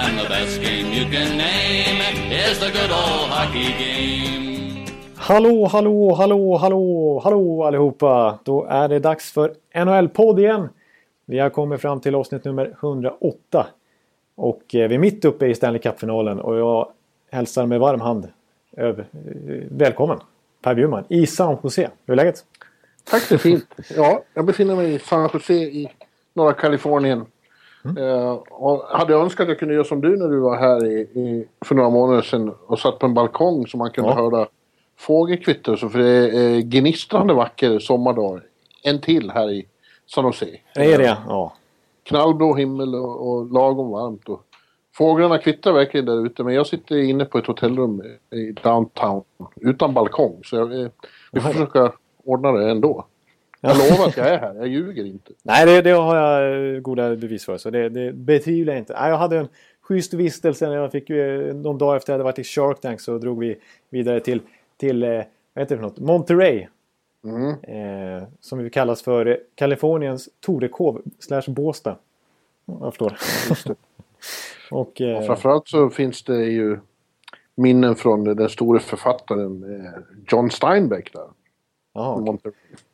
And the best game you can name is the good old hockey game. Hallå, hallå, hallå, hallå, hallå allihopa! Då är det dags för NHL-podd igen. Vi har kommit fram till avsnitt nummer 108. Och eh, vi är mitt uppe i Stanley Cup-finalen och jag hälsar med varm hand eh, välkommen Per Bjurman i San Jose. Hur är läget? Tack, är fint. Ja, jag befinner mig i San Jose i norra Kalifornien. Mm. Eh, och hade önskat att jag kunde göra som du när du var här i, i, för några månader sedan och satt på en balkong så man kunde Ja. höra fågelkvitter så. För det är eh, gnistrande vacker sommardag. En till här i San Jose. Det är det, ja. Knallblå himmel och, och lagom varmt. Och fåglarna kvittrar verkligen där ute men jag sitter inne på ett hotellrum i downtown utan balkong. Så jag, eh, vi får försöka ordna det ändå. Jag lovar att jag är här, jag ljuger inte. Nej, det, det har jag eh, goda bevis för. Så det, det betvivlar jag inte. Nej, jag hade en schysst vistelse. när Jag fick, eh, någon dag efter jag hade varit i Shark Tank så drog vi vidare till, till eh, vad heter det för något? Monterey. Mm. Eh, som vi kallas för Kaliforniens Torekov slash Båstad. Jag förstår. Och, eh, Och framförallt så finns det ju minnen från den store författaren John Steinbeck där. jaha, okej.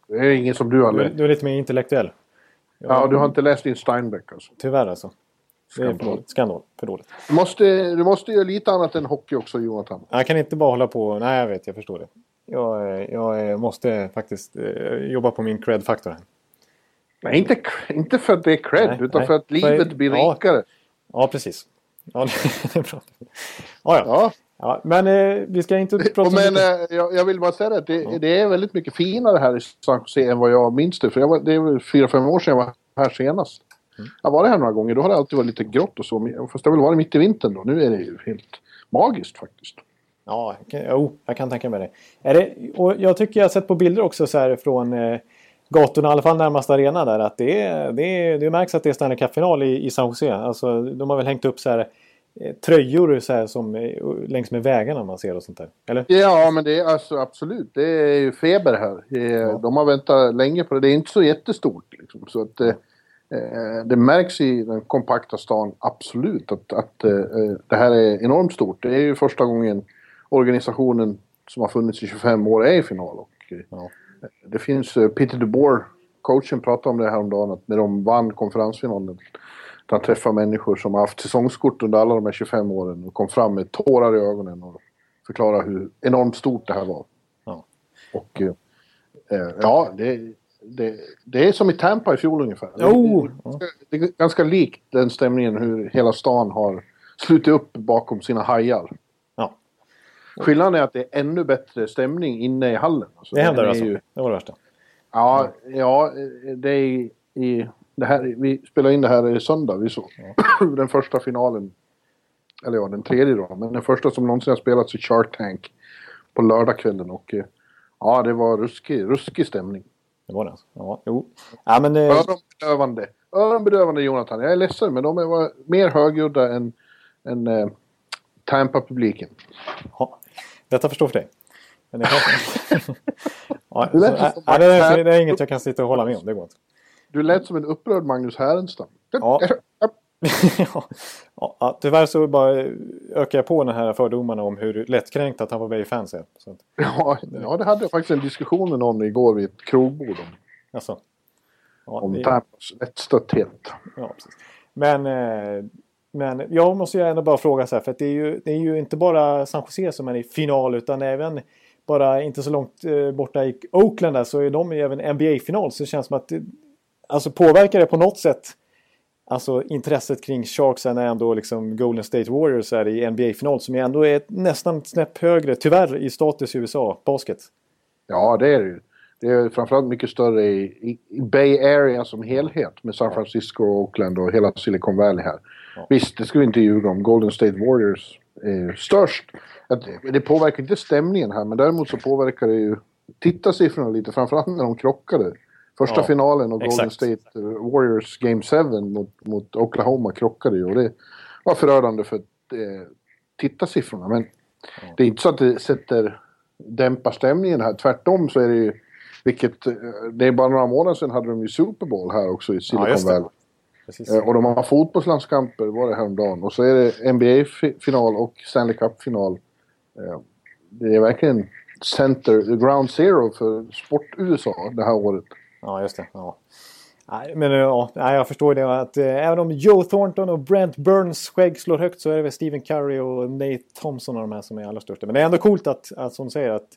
Det är ingen som du har du, läst. du är lite mer intellektuell. Ja, du har inte läst din Steinbeck alltså. Tyvärr alltså. Det är för Skandal. dåligt. Skandal. För dåligt. Du måste, du måste göra lite annat än hockey också Jonathan. Jag kan inte bara hålla på. Nej, jag vet. Jag förstår det. Jag, jag eh, måste faktiskt eh, jobba på min cred-faktor. Nej, inte, inte för att det är cred, Nej, utan nej. för att livet blir ja. rikare. Ja, precis. Ja, det är bra. Ja, ja. Ja. Ja men eh, vi ska inte prata så men eh, jag, jag vill bara säga det, att det, det är väldigt mycket finare här i San Jose än vad jag minns det. För jag var, det är fyra, fem år sedan jag var här senast. Mm. Jag var här några gånger, då har det alltid varit lite grått och så. men- Fast det väl varit mitt i vintern då. Nu är det ju helt magiskt faktiskt. Ja, jo, jag kan tänka mig det. Är det och jag tycker jag har sett på bilder också så här från eh, gatorna, i alla fall närmast arena där, att det, är, det, är, det märks att det är Stanley Cup-final i, i San Jose. Alltså, de har väl hängt upp så här, eh, tröjor så här, som eh, längs med vägarna man ser och sånt där. Eller? Ja, men det är alltså absolut. Det är ju feber här. Eh, De har väntat länge på det. Det är inte så jättestort. Liksom. Så att, eh, eh, det märks i den kompakta stan absolut att, att eh, eh, det här är enormt stort. Det är ju första gången organisationen som har funnits i 25 år är i final. Och, eh, Ja. Det finns, eh, Peter DeBoer, coachen, pratade om det här om dagen att när de vann konferensfinalen han träffar människor som har haft säsongskort under alla de här 25 åren och kom fram med tårar i ögonen och förklarade hur enormt stort det här var. Ja. Och eh, eh, ja, det, det, det är som i Tampa i fjol ungefär. Jo! Det, det är ganska likt den stämningen hur hela stan har slutit upp bakom sina hajar. Ja. Skillnaden är att det är ännu bättre stämning inne i hallen. Alltså, Det händer alltså. ju- Det var det värsta. Ja, ja det är i, i det här, vi spelar in det här i söndag. Vi såg den första finalen. Eller ja, den tredje då. Men den första som någonsin har spelats i Shark Tank på lördagskvällen. Och eh, ja, det var ruskig, ruskig stämning. Det var det alltså. Ja, jo. Ja, men, eh, Öronbedövande. Öronbedövande Jonathan. Jag är ledsen men de var mer högljudda än, än eh, Tampa-publiken. ja, detta förstår för dig. Men det, kanske... ja, Det så, lät som- ja, det, är, det är inget jag kan sitta och hålla med om. Det går inte. Du lät som en upprörd Magnus Härenstam. Ja. ja, ja, tyvärr så bara ökar jag på den här fördomarna om hur lättkränkt att han var Bay-fans är. Så Ja, ja, det hade jag faktiskt en diskussion med någon igår vid ett krogbord om, alltså. ja, om det- Tampas lättstötthet. Ja, precis. Men, eh, men jag måste ju ändå bara fråga så här, för det är, ju, det är ju inte bara San Jose som är i final utan även bara inte så långt eh, borta i Oakland där så är de i även NBA-final. Så det känns som att alltså påverkar det på något sätt alltså intresset kring Sharks är ändå liksom Golden State Warriors är i NBA-final som ju ändå är nästan ett snäpp högre, tyvärr, i status i USA, basket. Ja, det är det ju. Det är framförallt mycket större i, i, i Bay Area som helhet med San Francisco, Oakland och hela Silicon Valley här. Ja. Visst, det ska vi inte ljuga om. Golden State Warriors är störst. Det påverkar inte stämningen här, men däremot så påverkar det ju tittarsiffrorna lite, framförallt när de krockade. Första ja, finalen och Golden State Warriors Game 7 mot, mot Oklahoma krockade ju och det var förödande för eh, tittarsiffrorna. Men ja. det är inte så att det sätter, dämpar stämningen här. Tvärtom så är det ju, vilket, eh, det är bara några månader sedan hade de ju Super Bowl här också i Silicon ja, Valley. Eh, och de har fotbollslandskamper, var det häromdagen. Och så är det NBA-final och Stanley Cup-final. Eh, det är verkligen center, ground zero för sport-USA det här året. Ja, just det. Ja. Men ja, jag förstår det att eh, även om Joe Thornton och Brent Burns skägg slår högt så är det väl Stephen Curry och Nate Thompson och de här som är allra största. Men det är ändå coolt att, att som säger, att,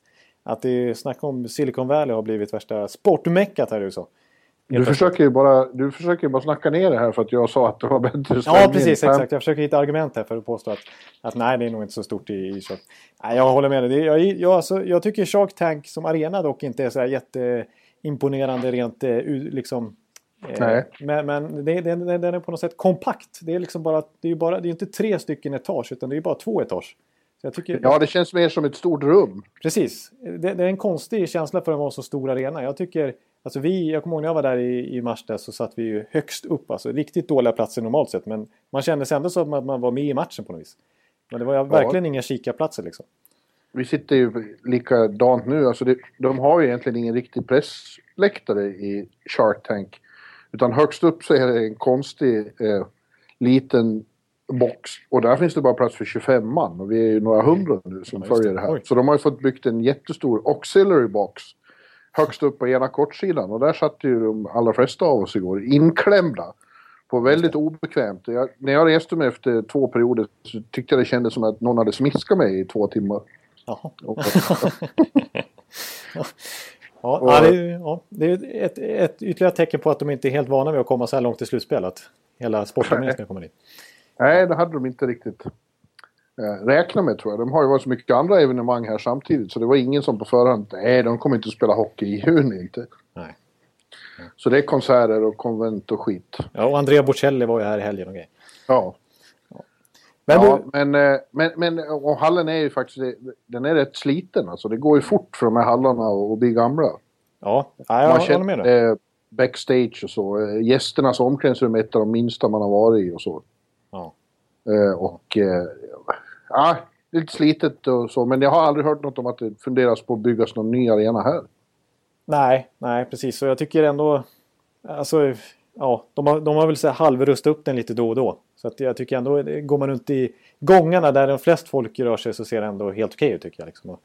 att det är snack om Silicon Valley har blivit värsta sportmeckat här i USA. Du försöker, ju bara, du försöker bara snacka ner det här för att jag sa att det var bättre Ja, precis. Exakt. Jag försöker hitta argument här för att påstå att, att nej, det är nog inte så stort i, i Shark. Nej, jag håller med dig. Jag, jag, alltså, jag tycker Shark Tank som arena dock inte är så här jätteimponerande rent eh, liksom... Eh, nej. Men, men det, det, den är på något sätt kompakt. Det är liksom bara, det är bara, det är inte tre stycken etage utan det är bara två etage. Tycker, ja, det känns mer som ett stort rum. Precis. Det, det, är en konstig känsla för att vara en så stor arena. Jag tycker Alltså vi, jag kommer ihåg när jag var där i, i mars där så satt vi ju högst upp. Alltså riktigt dåliga platser normalt sett. Men man kände sig ändå som att man var med i matchen på något vis. Men det var verkligen ja. inga kikarplatser liksom. Vi sitter ju likadant nu. Alltså det, de har ju egentligen ingen riktig pressläktare i Shark Tank. Utan högst upp så är det en konstig eh, liten box. Och där finns det bara plats för 25 man. Och vi är ju några hundra nu som ja, följer det här. Oj. Så de har ju fått byggt en jättestor auxiliary box högst upp på ena kortsidan och där satt ju de allra flesta av oss igår inklämda. På väldigt obekvämt. Jag, när jag reste mig efter två perioder så tyckte jag det kändes som att någon hade smiskat mig i två timmar. Jaha. ja, och, ja, det är, ja, det är ett, ett ytterligare tecken på att de inte är helt vana vid att komma så här långt i slutspelet. Hela sportarmén ska komma dit. Nej, det hade de inte riktigt. Eh, räkna med tror jag. De har ju varit så mycket andra evenemang här samtidigt så det var ingen som på förhand, nej de kommer inte att spela hockey i juni inte. Nej. Så det är konserter och konvent och skit. Ja, och Andrea Bocelli var ju här i helgen och grejer. Ja. Men, ja, du... men, eh, men, men och hallen är ju faktiskt, den är rätt sliten alltså. Det går ju fort för de här hallarna att bli gamla. Ja, ja jag håller med dig. Backstage och så. Eh, gästernas omklädningsrum är ett av de minsta man har varit i och så. Ja. Och ja, lite slitet och så. Men jag har aldrig hört något om att det funderas på att byggas någon ny arena här. Nej, nej precis. Så jag tycker ändå... Alltså, ja, de har, de har väl så halvrustat upp den lite då och då. Så att jag tycker ändå, går man runt i gångarna där de flest folk rör sig så ser det ändå helt okej ut tycker jag. Liksom.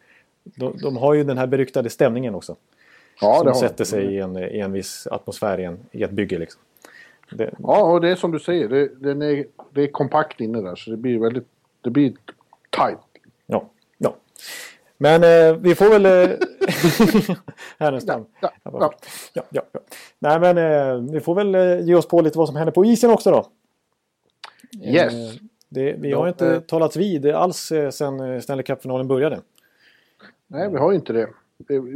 De, de, har ju den här beryktade stämningen också. Ja, som sätter sig i en, i en viss atmosfär i, en, i ett bygge. Liksom. Det... Ja, och det är som du säger. Det, är, det är kompakt inne där så det blir väldigt det blir tight. Ja, ja. Men eh, vi får väl... Eh, här nästan. Ja, ja, ja. ja, ja. Nej men eh, vi får väl eh, ge oss på lite vad som händer på isen också då. Yes. Eh, det, vi har inte talats vid alls eh, sen Stanley Cup-finalen började. Nej, vi har inte det.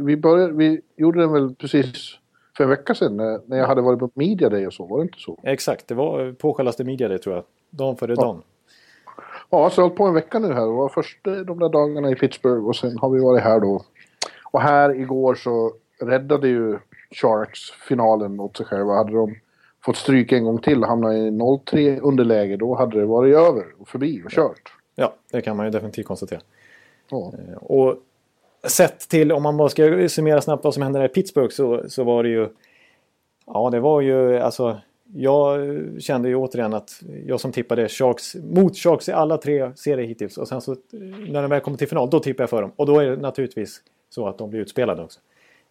Vi, började, vi gjorde den väl precis för en vecka sedan när, när jag hade varit på Media Day och så, var det inte så? Exakt, det var på självaste Media Day tror jag. Dagen före ja. dagen. Ja, så jag har hållit på en vecka nu här. Det var först eh, de där dagarna i Pittsburgh och sen har vi varit här då. Och här igår så räddade ju Sharks finalen åt sig själva. Hade de fått stryk en gång till och hamnat i 0-3 underläge då hade det varit över och förbi och kört. Ja, det kan man ju definitivt konstatera. Ja. Eh, och sett till, om man bara ska summera snabbt vad som hände i Pittsburgh så, så var det ju... Ja, det var ju alltså jag kände ju återigen att jag som tippade Sharks mot Sharks i alla tre serier hittills. Och sen så när de väl kommer till final, då tippar jag för dem. Och då är det naturligtvis så att de blir utspelade också.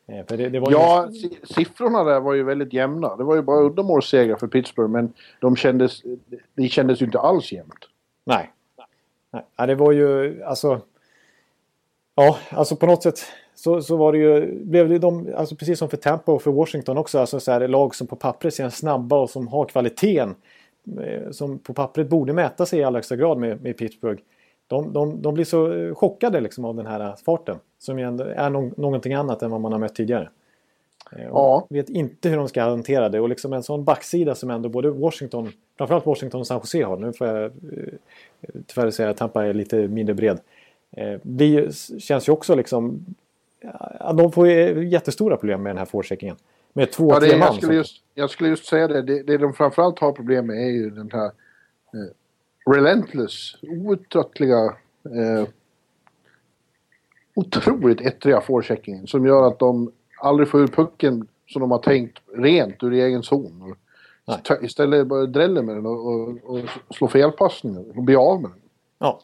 Eh, det, det ja, ju... siffrorna där var ju väldigt jämna. Det var ju bara uddamålssegrar för Pittsburgh, men de kändes, det kändes ju inte alls jämnt. Nej. Nej. Ja, det var ju alltså... Ja, alltså på något sätt så, så var det ju, blev det de, alltså precis som för Tampa och för Washington också, alltså så här, lag som på pappret ser snabba och som har kvaliteten. Eh, som på pappret borde mäta sig i allra högsta grad med, med Pittsburgh. De, de, de blir så chockade liksom av den här farten. Som ju är någon, någonting annat än vad man har mött tidigare. Eh, ja. Vet inte hur de ska hantera det och liksom en sån backsida som ändå både Washington, framförallt Washington och San Jose har. Nu får jag eh, tyvärr säga att Tampa är lite mindre bred. Det känns ju också liksom... Ja, de får jättestora problem med den här forecheckingen. Med två, ja, det, tre man. Jag skulle, just, jag skulle just säga det. det. Det de framförallt har problem med är ju den här eh, relentless, outtröttliga eh, otroligt ettriga forecheckingen som gör att de aldrig får ur pucken som de har tänkt rent ur egen zon. Nej. Istället bara dräller med den och, och, och slår felpassningar och blir av med den. Ja.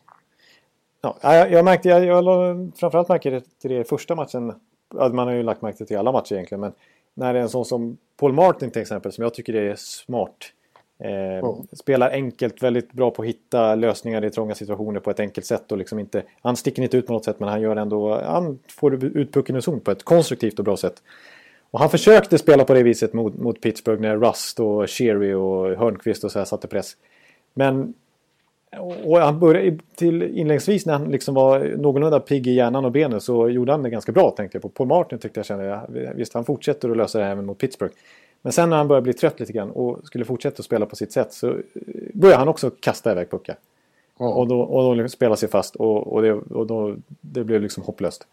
Ja jag, jag märkte, jag, jag framförallt märkte det till det första matchen. Man har ju lagt märke till alla matcher egentligen men när det är en sån som Paul Martin till exempel som jag tycker är smart. Eh, oh. Spelar enkelt, väldigt bra på att hitta lösningar i trånga situationer på ett enkelt sätt. Och liksom inte, han sticker inte ut på något sätt men han gör ändå, han får ut pucken ur zon på ett konstruktivt och bra sätt. Och han försökte spela på det viset mot, mot Pittsburgh när Rust och Sherry och Hörnqvist och så här satte press. Men och han började till inledningsvis när han liksom var någorlunda pigg i hjärnan och benen så gjorde han det ganska bra tänkte jag på. Paul Martin tyckte jag kände, visst han fortsätter att lösa det även mot Pittsburgh. Men sen när han började bli trött lite grann och skulle fortsätta att spela på sitt sätt så började han också kasta iväg puckar. Oh. Och då, och då liksom spela sig fast och, och, det, och då, det blev liksom hopplöst.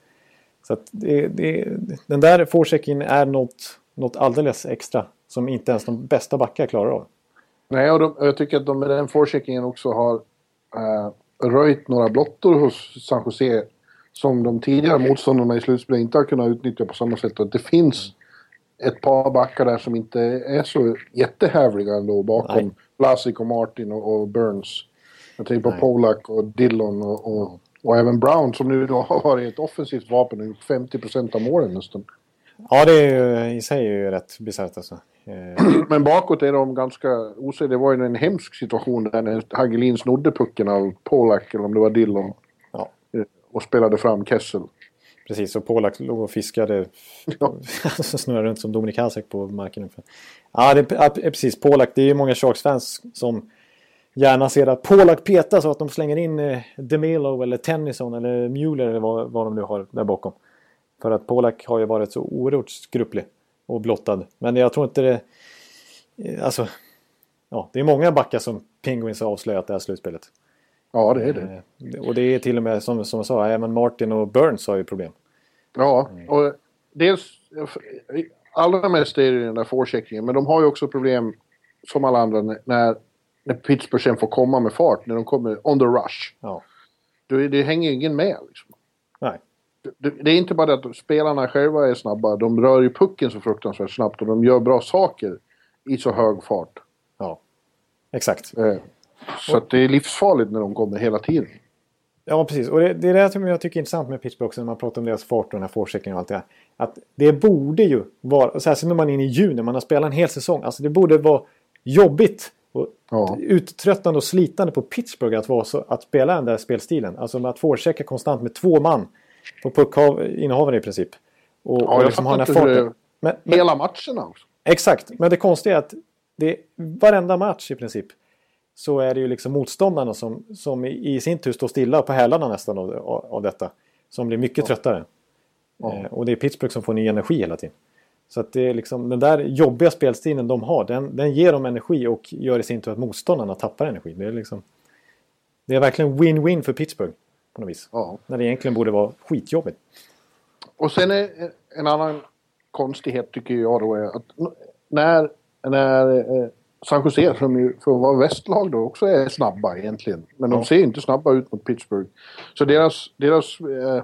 Så det, det, den där forechecken är något, något alldeles extra som inte ens de bästa backar klarar av. Nej, och de, jag tycker att de med den forecheckingen också har äh, röjt några blottor hos San Jose som de tidigare motståndarna i slutspelet inte har kunnat utnyttja på samma sätt. Att det finns ett par backar där som inte är så jättehävliga ändå bakom Vlasic och Martin och, och, Burns. Jag tänker på Nej. Polak och Dillon och, och, och, även Brown som nu då har varit ett offensivt vapen och gjort 50% av målen nästan. Ja, det är ju, i sig är ju rätt bisarrt alltså. Eh. Men bakåt är de ganska osäkra. Det var ju en hemsk situation där när Hagelin snodde pucken av Polak, eller om det var Dillon. Ja. Eh, och spelade fram Kessel. Precis, och Polak låg och fiskade. Ja. snurrade runt som Dominik Hasek på marken ungefär. Ja, det är precis. Polak, det är ju många Sharks-fans som gärna ser att Polak petas och att de slänger in eh, DeMelo eller Tennyson eller Mueller eller vad, vad de nu har där bakom. För att Polak har ju varit så oerhört skrupplig och blottad. Men jag tror inte det... Eh, alltså... Ja, det är många backar som Penguins har avslöjat det här slutspelet. Ja, det är det. Eh, och det är till och med som, som jag sa, även Martin och Burns har ju problem. Ja, och dels... Allra mest är det den där forecheckingen, men de har ju också problem som alla andra när, när Pittsburgh sen får komma med fart, när de kommer on the rush. Ja. Det, det hänger ingen med liksom. Nej det är inte bara det att spelarna själva är snabba, de rör ju pucken så fruktansvärt snabbt och de gör bra saker i så hög fart. Ja, exakt. Eh, så att det är livsfarligt när de kommer hela tiden. Ja, precis. Och det, det är det som jag tycker är intressant med Pittsburgh också när man pratar om deras fart och den här forechecken och allt det där. Att det borde ju vara, särskilt när man är inne i juni, man har spelat en hel säsong, alltså det borde vara jobbigt och ja. uttröttande och slitande på Pittsburgh att, vara så, att spela den där spelstilen. Alltså att forechecka konstant med två man på puckinnehavare i princip. Och, ja, och liksom här farten. Men, men, hela matcherna också. Exakt, men det konstiga är att det, varenda match i princip så är det ju liksom motståndarna som, som i, i sin tur står stilla på hälarna nästan av, av detta. Som blir mycket ja. tröttare. Ja. Eh, och det är Pittsburgh som får ny energi hela tiden. Så att det är liksom den där jobbiga spelstilen de har, den, den ger dem energi och gör i sin tur att motståndarna tappar energi. Det är liksom... Det är verkligen win-win för Pittsburgh på något vis. Ja. När det egentligen borde vara skitjobbigt. Och sen är en annan konstighet tycker jag då är att när, när eh, San Jose, som ju för att vara västlag då också är snabba egentligen. Men de ser inte snabba ut mot Pittsburgh. Så deras, deras eh,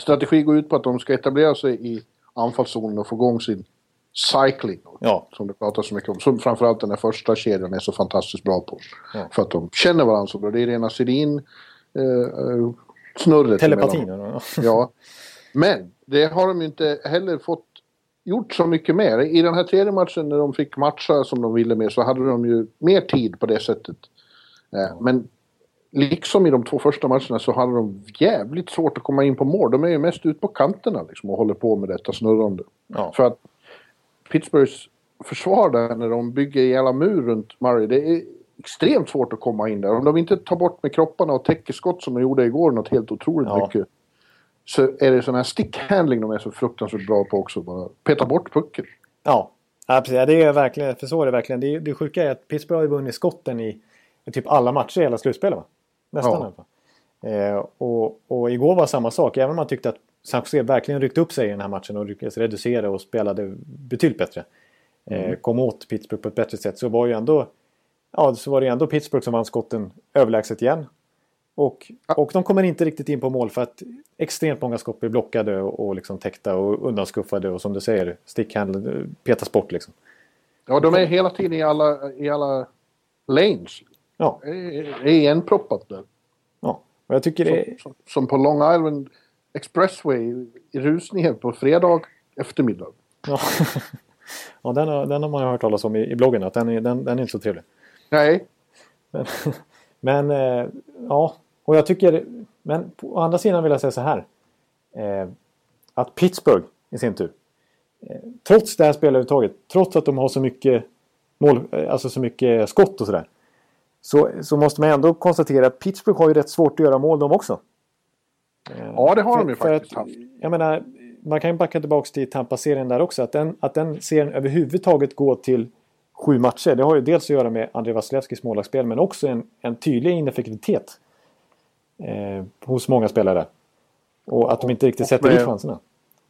strategi går ut på att de ska etablera sig i anfallszonen och få igång sin cycling. Ja. Som det pratas så mycket om. Som framförallt den här första kedjan är så fantastiskt bra på. Ja. För att de känner varandra så bra. Det är rena Sedin, Eh, snurret. Telepatin. ja. Men det har de ju inte heller fått gjort så mycket mer. I den här tredje matchen när de fick matcha som de ville med så hade de ju mer tid på det sättet. Eh, men liksom i de två första matcherna så hade de jävligt svårt att komma in på mål. De är ju mest ute på kanterna liksom och håller på med detta snurrande. Ja. För att Pittsburghs försvar där när de bygger en jävla mur runt Murray, det är extremt svårt att komma in där. Om de inte tar bort med kropparna och täcker skott som de gjorde igår något helt otroligt ja. mycket. så är det sån här stickhandling de är så fruktansvärt bra på också. Bara peta bort pucken. Ja, ja precis. Det är verkligen, för så är det verkligen. Det, det sjuka är att Pittsburgh har ju vunnit skotten i, i typ alla matcher i hela slutspelet. Va? Nästan ja. i alla fall. Eh, och, och igår var samma sak. Även om man tyckte att San Jose verkligen ryckte upp sig i den här matchen och lyckades reducera och spelade betydligt bättre. Eh, mm. Kom åt Pittsburgh på ett bättre sätt. Så var ju ändå, ja, så var det ändå Pittsburgh som vann skotten överlägset igen. Och, och de kommer inte riktigt in på mål för att extremt många skott blir blockade och, och liksom täckta och undanskuffade och som du säger, stickhandel petas bort liksom. Ja, de är hela tiden i alla, i alla lanes. Ja. Det är igenproppat där. Ja, och jag tycker som, det är... Som, som, på Long Island Expressway i rusningen på fredag eftermiddag. Ja, ja den, har, den har man hört talas om i, i bloggen, att den är, den, den är inte så trevlig. Nej. Men, men eh, ja, och jag tycker... Men på andra sidan vill jag säga så här. Eh, att Pittsburgh i sin tur. Eh, trots det här spelet överhuvudtaget. Trots att de har så mycket mål, alltså så mycket skott och sådär. Så, så måste man ändå konstatera att Pittsburgh har ju rätt svårt att göra mål de också. Ja, det har för, de ju faktiskt haft. Jag menar, man kan ju backa tillbaka till Tampa-serien där också. Att den, att den serien överhuvudtaget går till sju matcher. Det har ju dels att göra med Andrei Vasilevskis målvaktsspel men också en, en tydlig ineffektivitet. Eh, hos många spelare. Och att de inte riktigt sätter dit chanserna.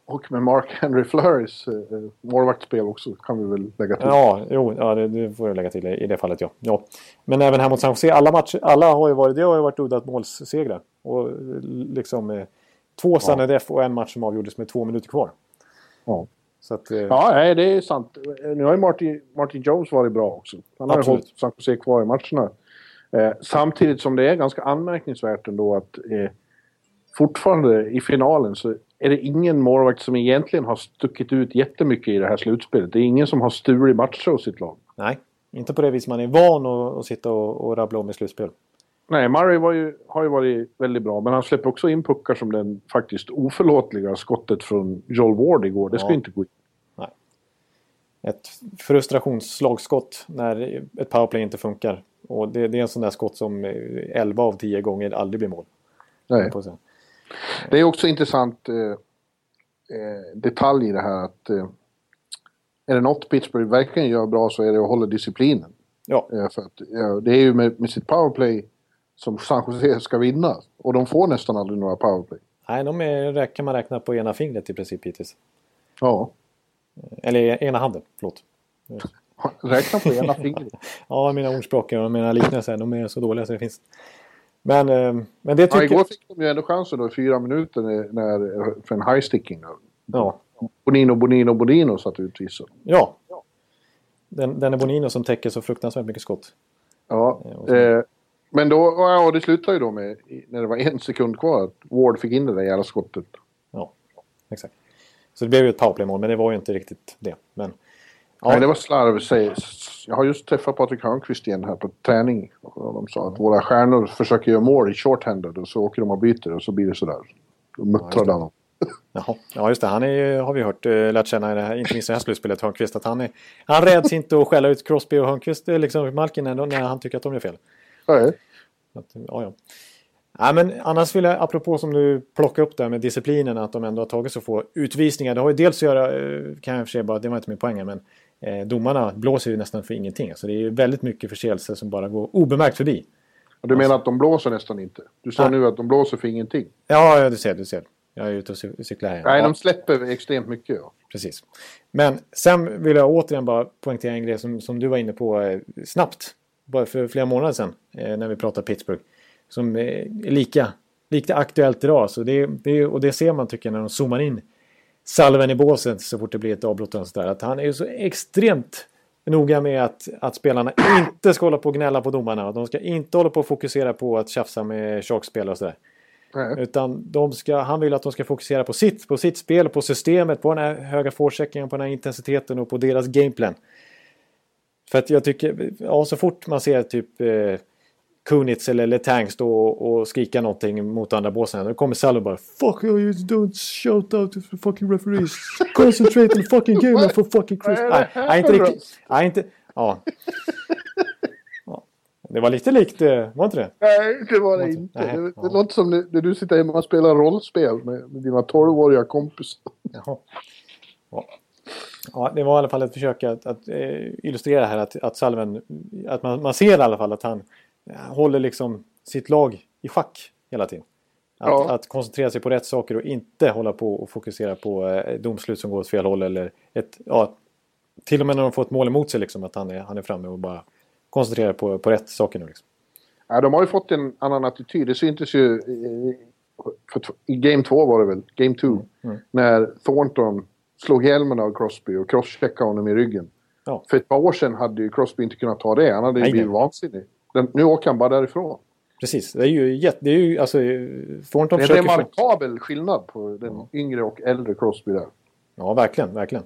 Och med Mark Henry Flurys eh, målvaktsspel också kan vi väl lägga till. Ja, jo, ja det, det får jag lägga till i det fallet ja. ja. Men även här mot San Jose, alla, matcher, alla har ju varit, det har ju varit udda målssegrar. Och liksom eh, två San ja. och en match som avgjordes med två minuter kvar. Ja. Att, eh... Ja, nej, det är sant. Nu har ju Martin, Martin Jones varit bra också. Han har ju hållit San Jose kvar i matcherna. Eh, samtidigt som det är ganska anmärkningsvärt ändå att eh, fortfarande i finalen så är det ingen målvakt som egentligen har stuckit ut jättemycket i det här slutspelet. Det är ingen som har stulit matcher hos sitt lag. Nej, inte på det vis man är van att, att sitta och, och rabbla om i slutspel. Nej, Murray ju, har ju varit väldigt bra, men han släpper också in puckar som den faktiskt oförlåtliga skottet från Joel Ward igår. Det ja. ska inte gå in. Nej. Ett frustrationsslagskott när ett powerplay inte funkar. Och det, det är en sån där skott som 11 av 10 gånger aldrig blir mål. Nej. Det är också intressant eh, eh, detalj i det här att eh, är det något Pittsburgh verkligen gör bra så är det att hålla disciplinen. Ja. Eh, för att, det är ju med, med sitt powerplay som San Jose ska vinna. Och de får nästan aldrig några powerplay. Nej, de är, kan man räkna på ena fingret i princip hittills. Ja. Eller ena handen, förlåt. Räkna på ena fingret? ja, mina ordspråk och mina liknelser, de är så dåliga så det finns... Men, eh, men det tycker... Ja, igår fick de ju ändå chansen då i fyra minuter när, för en high sticking. Ja. Bonino, Bonino, Bonino satt utvisad. Ja. Den, den är Bonino som täcker så fruktansvärt mycket skott. Ja. Eh, men då, ja, det slutade ju då med, när det var en sekund kvar, att Ward fick in det där jävla skottet. Ja, exakt. Så det blev ju ett powerplay-mål, men det var ju inte riktigt det. Men, ja. Nej, det var slarv. Jag har just träffat Patrik Hörnqvist igen här på träning. Och de sa att våra stjärnor försöker göra mål i shorthanded och så åker de och byter och så blir det sådär. Då muttrar ja, han. Jaha, ja just det. Han är, har vi hört, äh, lärt känna i det här, inte minst i det här slutspelet, Hörnqvist. Att han, är, han räds inte att skälla ut Crosby och Hörnqvist, liksom Malkin, när han tycker att de gör fel. Nej. Att, ja, ja. Nej, men annars vill jag, apropå som du plockar upp där med disciplinen, att de ändå har tagit så få utvisningar. Det har ju dels att göra, eh, kan jag för sig bara, det var inte min poäng men eh, domarna blåser ju nästan för ingenting. Så alltså, det är ju väldigt mycket förseelser som bara går obemärkt förbi. Och du menar att de blåser nästan inte? Du sa ja. nu att de blåser för ingenting. Ja, ja du ser, du ser. Jag är ute och cyklar här. Nej, de släpper extremt mycket. Ja. Precis. Men sen vill jag återigen bara poängtera en grej som, som du var inne på eh, snabbt bara för flera månader sedan eh, när vi pratade Pittsburgh. Som är lika, lika aktuellt idag. Så det, det, och det ser man tycker jag när de zoomar in salven i båset så fort det blir ett avbrott. Och sådär, att han är så extremt noga med att, att spelarna inte ska hålla på och gnälla på domarna. De ska inte hålla på och fokusera på att tjafsa med tjockspel och sådär. Mm. Utan de ska, han vill att de ska fokusera på sitt, på sitt spel, på systemet, på den här höga forecheckingen, på den här intensiteten och på deras gameplan. För att jag tycker, ja så fort man ser typ eh, Kunitz eller Letang stå och, och skrika någonting mot andra båsen. Då kommer Salo bara Fuck you, don't shout out to the fucking referees. Concentrate on the fucking game for fucking Christ. Nej, nej, inte riktigt. Nej, inte... Ja. Det var lite likt, eh, var inte det? Nej, det var det inte. Nej, det, det ja. låter som när du sitter hemma och spelar rollspel med, med dina 12-åriga kompisar. Ja. Ja, det var i alla fall ett försök att, att eh, illustrera här att, att Salven, att man, man ser i alla fall att han eh, håller liksom sitt lag i schack hela tiden. Att, Ja. att koncentrera sig på rätt saker och inte hålla på och fokusera på eh, domslut som går åt fel håll eller ett, ja, till och med när de får ett mål emot sig liksom att han är, han är framme och bara koncentrerar på, på rätt saker nu liksom. Ja, de har ju fått en annan attityd. Det syntes ju i, i Game 2 var det väl, Game 2. Mm. När Thornton slog hjälmen av Crosby och crosscheckade honom i ryggen. Ja. För ett par år sedan hade ju Crosby inte kunnat ta det. Han hade ju blivit vansinnig. Den, nu åker han bara därifrån. Precis, det är ju jätte, det är ju alltså Thornton Det är en remarkabel skillnad på den yngre och äldre Crosby där. Ja, verkligen, verkligen.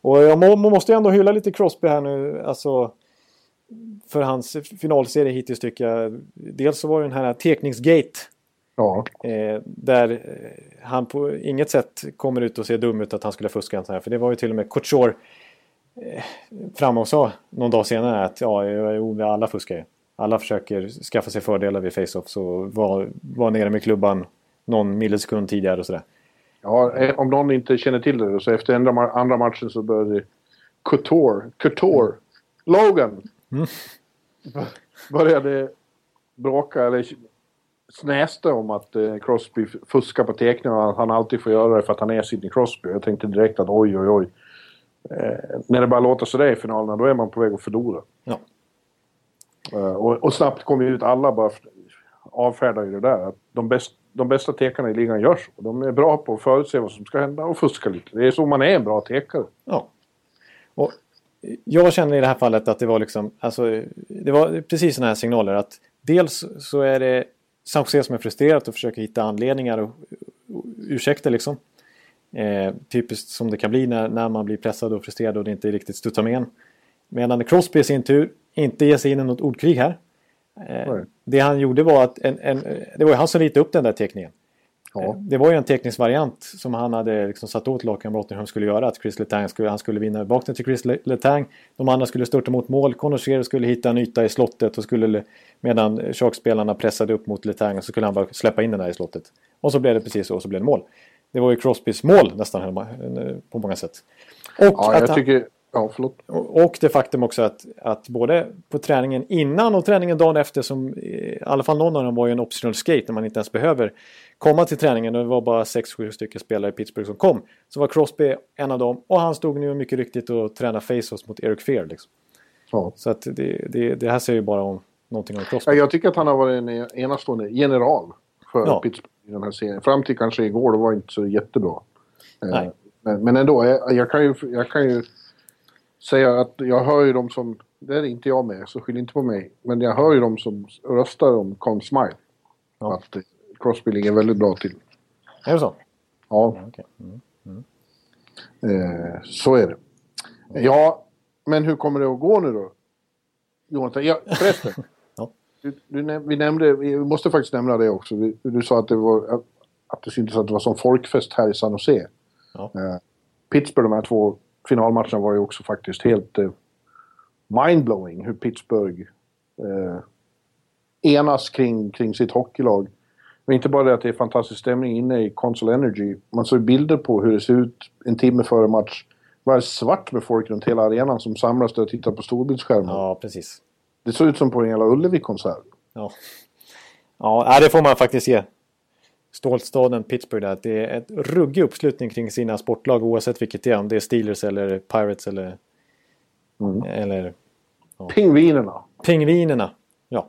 Och jag må, man måste ju ändå hylla lite Crosby här nu, alltså för hans finalserie hittills tycker jag. Dels så var det den här tekningsgate Ja, eh, där eh, han på inget sätt kommer ut och ser dum ut att han skulle fuska sån här. För det var ju till och med Couture eh, fram och sa någon dag senare att ja, jo, alla fuskar ju. Alla försöker skaffa sig fördelar vid face-offs och vara var nere med klubban någon millisekund tidigare och sådär. ja eh, om någon inte känner till det så efter andra, ma- andra matchen så började Couture, Couture, Logan Mm. började bråka eller snäste om att eh, Crosby fuskar på teckningarna och att han alltid får göra det för att han är Sidney Crosby. Jag tänkte direkt att oj, oj, oj. Eh, när det bara låter sådär i finalerna då är man på väg att förlora. Ja. Eh, och, och snabbt kom ju ut alla bara avfärdar ju det där. Att de, bäst, de bästa tekarna i ligan gör så. De är bra på att förutse vad som ska hända och fuska lite. Det är så man är en bra tekare. Ja. Och jag känner i det här fallet att det var liksom, alltså, det var precis sådana här signaler att dels så är det San Jose som är frustrerat och försöker hitta anledningar och, ursäkter liksom. Eh, typiskt som det kan bli när, när man blir pressad och frustrerad och det inte riktigt studsar med en. Medan Crosby i sin tur inte ger sig in i något ordkrig här. Eh, det han gjorde var att en, en, det var ju han som ritade upp den där teckningen. Ja. Eh, Det var ju en teknisk variant som han hade liksom satt åt lagkamraten hur de skulle göra. Att Chris Letang skulle, han skulle vinna bakåt till Chris Le- Letang. De andra skulle störta mot mål. Conor skulle hitta en yta i slottet och skulle medan Sharks-spelarna pressade upp mot Letang så skulle han bara släppa in den där i slottet. Och så blev det precis så och så blev det mål. Det var ju Crosbys mål nästan eh, på många sätt. Och, Ja, jag han, tycker... Ja, förlåt. och det faktum också att, att både på träningen innan och träningen dagen efter som eh, i alla fall någon av dem var ju en optional skate när man inte ens behöver komma till träningen och det var bara 6-7 stycken spelare i Pittsburgh som kom. Så var Crosby en av dem och han stod nu mycket riktigt och tränade face-offs mot Eric Fear. Liksom. Ja. Så att det, det, det här säger ju bara om någonting om Crosby. Ja, jag tycker att han har varit en enastående general för Ja. Pittsburgh i den här serien. Fram till kanske igår, det var inte så jättebra. Eh, Nej. Men, men ändå, jag, jag, kan ju, jag kan ju säga att jag hör ju de som... Det är inte jag med, så skyll inte på mig. Men jag hör ju de som röstar om Conn Smythe. Ja. Att eh, Crosby ligger väldigt bra till. Är det så? Ja, Ja, okej. Mm. eh, så är det. Ja, men hur kommer det att gå nu då? Jonathan, ja, förresten. Ja. du, du, vi nämnde, vi måste faktiskt nämna det också. Vi, du sa att det var att, att det syntes att det var som folkfest här i San Jose. Ja. Eh, Pittsburgh, de här två finalmatcherna var ju också faktiskt helt eh, mindblowing hur Pittsburgh eh, enas kring, kring sitt hockeylag. Men inte bara det att det är fantastisk stämning inne i Console Energy. Man såg bilder på hur det ser ut en timme före match. Det var svart med folk runt hela arenan som samlas där och tittar på storbildsskärmen. Ja, precis. Det såg ut som på en jävla Ullevi-konsert. Ja. Ja, det får man faktiskt ge. Stålstaden Pittsburgh där. att Det är ett ruggig uppslutning kring sina sportlag oavsett vilket det är. Om det är Steelers eller Pirates eller, Mm. eller Pingvinerna, Pingvinerna. Ja.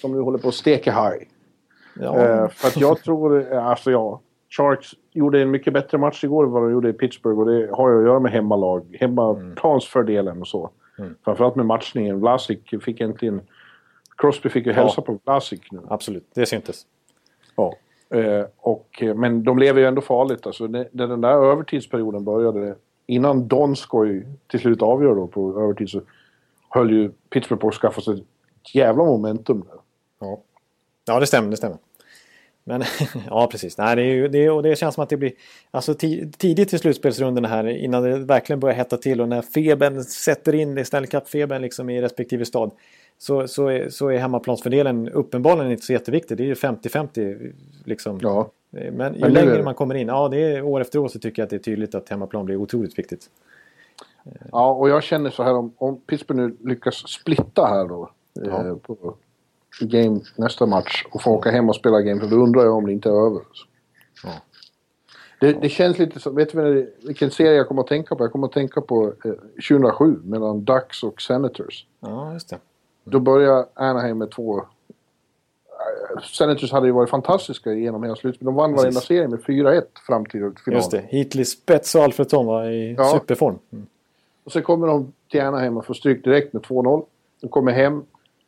som nu håller på att steka haj. ja. Eh, för att jag tror, eh, alltså ja, Sharks gjorde en mycket bättre match igår än vad de gjorde i Pittsburgh och det har ju att göra med hemmalag, hemmaplansfördelen och så. Mm. Framförallt med matchningen. Vlasic fick äntligen... Crosby fick ju hälsa på Vlasic nu. Absolut, det syntes. Ja. Eh, och, eh, men de lever ju ändå farligt. Alltså, när när den där övertidsperioden började, innan Donskoj till slut avgör då på övertid så höll ju Pittsburgh på att skaffa sig ett jävla momentum. Där. Ja, ja det stämmer. Det stämmer. Men ja, precis. Nej, det, är ju, det, och det känns som att det blir alltså, tidigt i slutspelsrundan här innan det verkligen börjar hetta till och när febern sätter in, det Stanley Cup-febern liksom i respektive stad så, så, är, så är hemmaplansfördelen uppenbarligen inte så jätteviktig. Det är ju 50-50. Liksom. Ja. Men ju Men längre man kommer in, ja det är, år efter år så tycker jag att det är tydligt att hemmaplan blir otroligt viktigt. Ja, och jag känner så här om, om Pittsburgh nu lyckas splitta här då. Ja. Eh, på, game nästa match och få åka hem och spela game, för då undrar jag om det inte är över. Ja. Det, det, känns lite som, vet du vilken serie jag kommer att tänka på? Jag kommer att tänka på eh, 2007 mellan Ducks och Senators. Ja, just det. Då börjar Anaheim med två... Eh, Senators hade ju varit fantastiska genom hela slutet. De vann varenda serie med 4-1 fram till finalen. Just det. Heatley, Spets och Alfredsson var i ja. superform. Mm. Och sen kommer de till Anaheim och får stryk direkt med 2-0. De kommer hem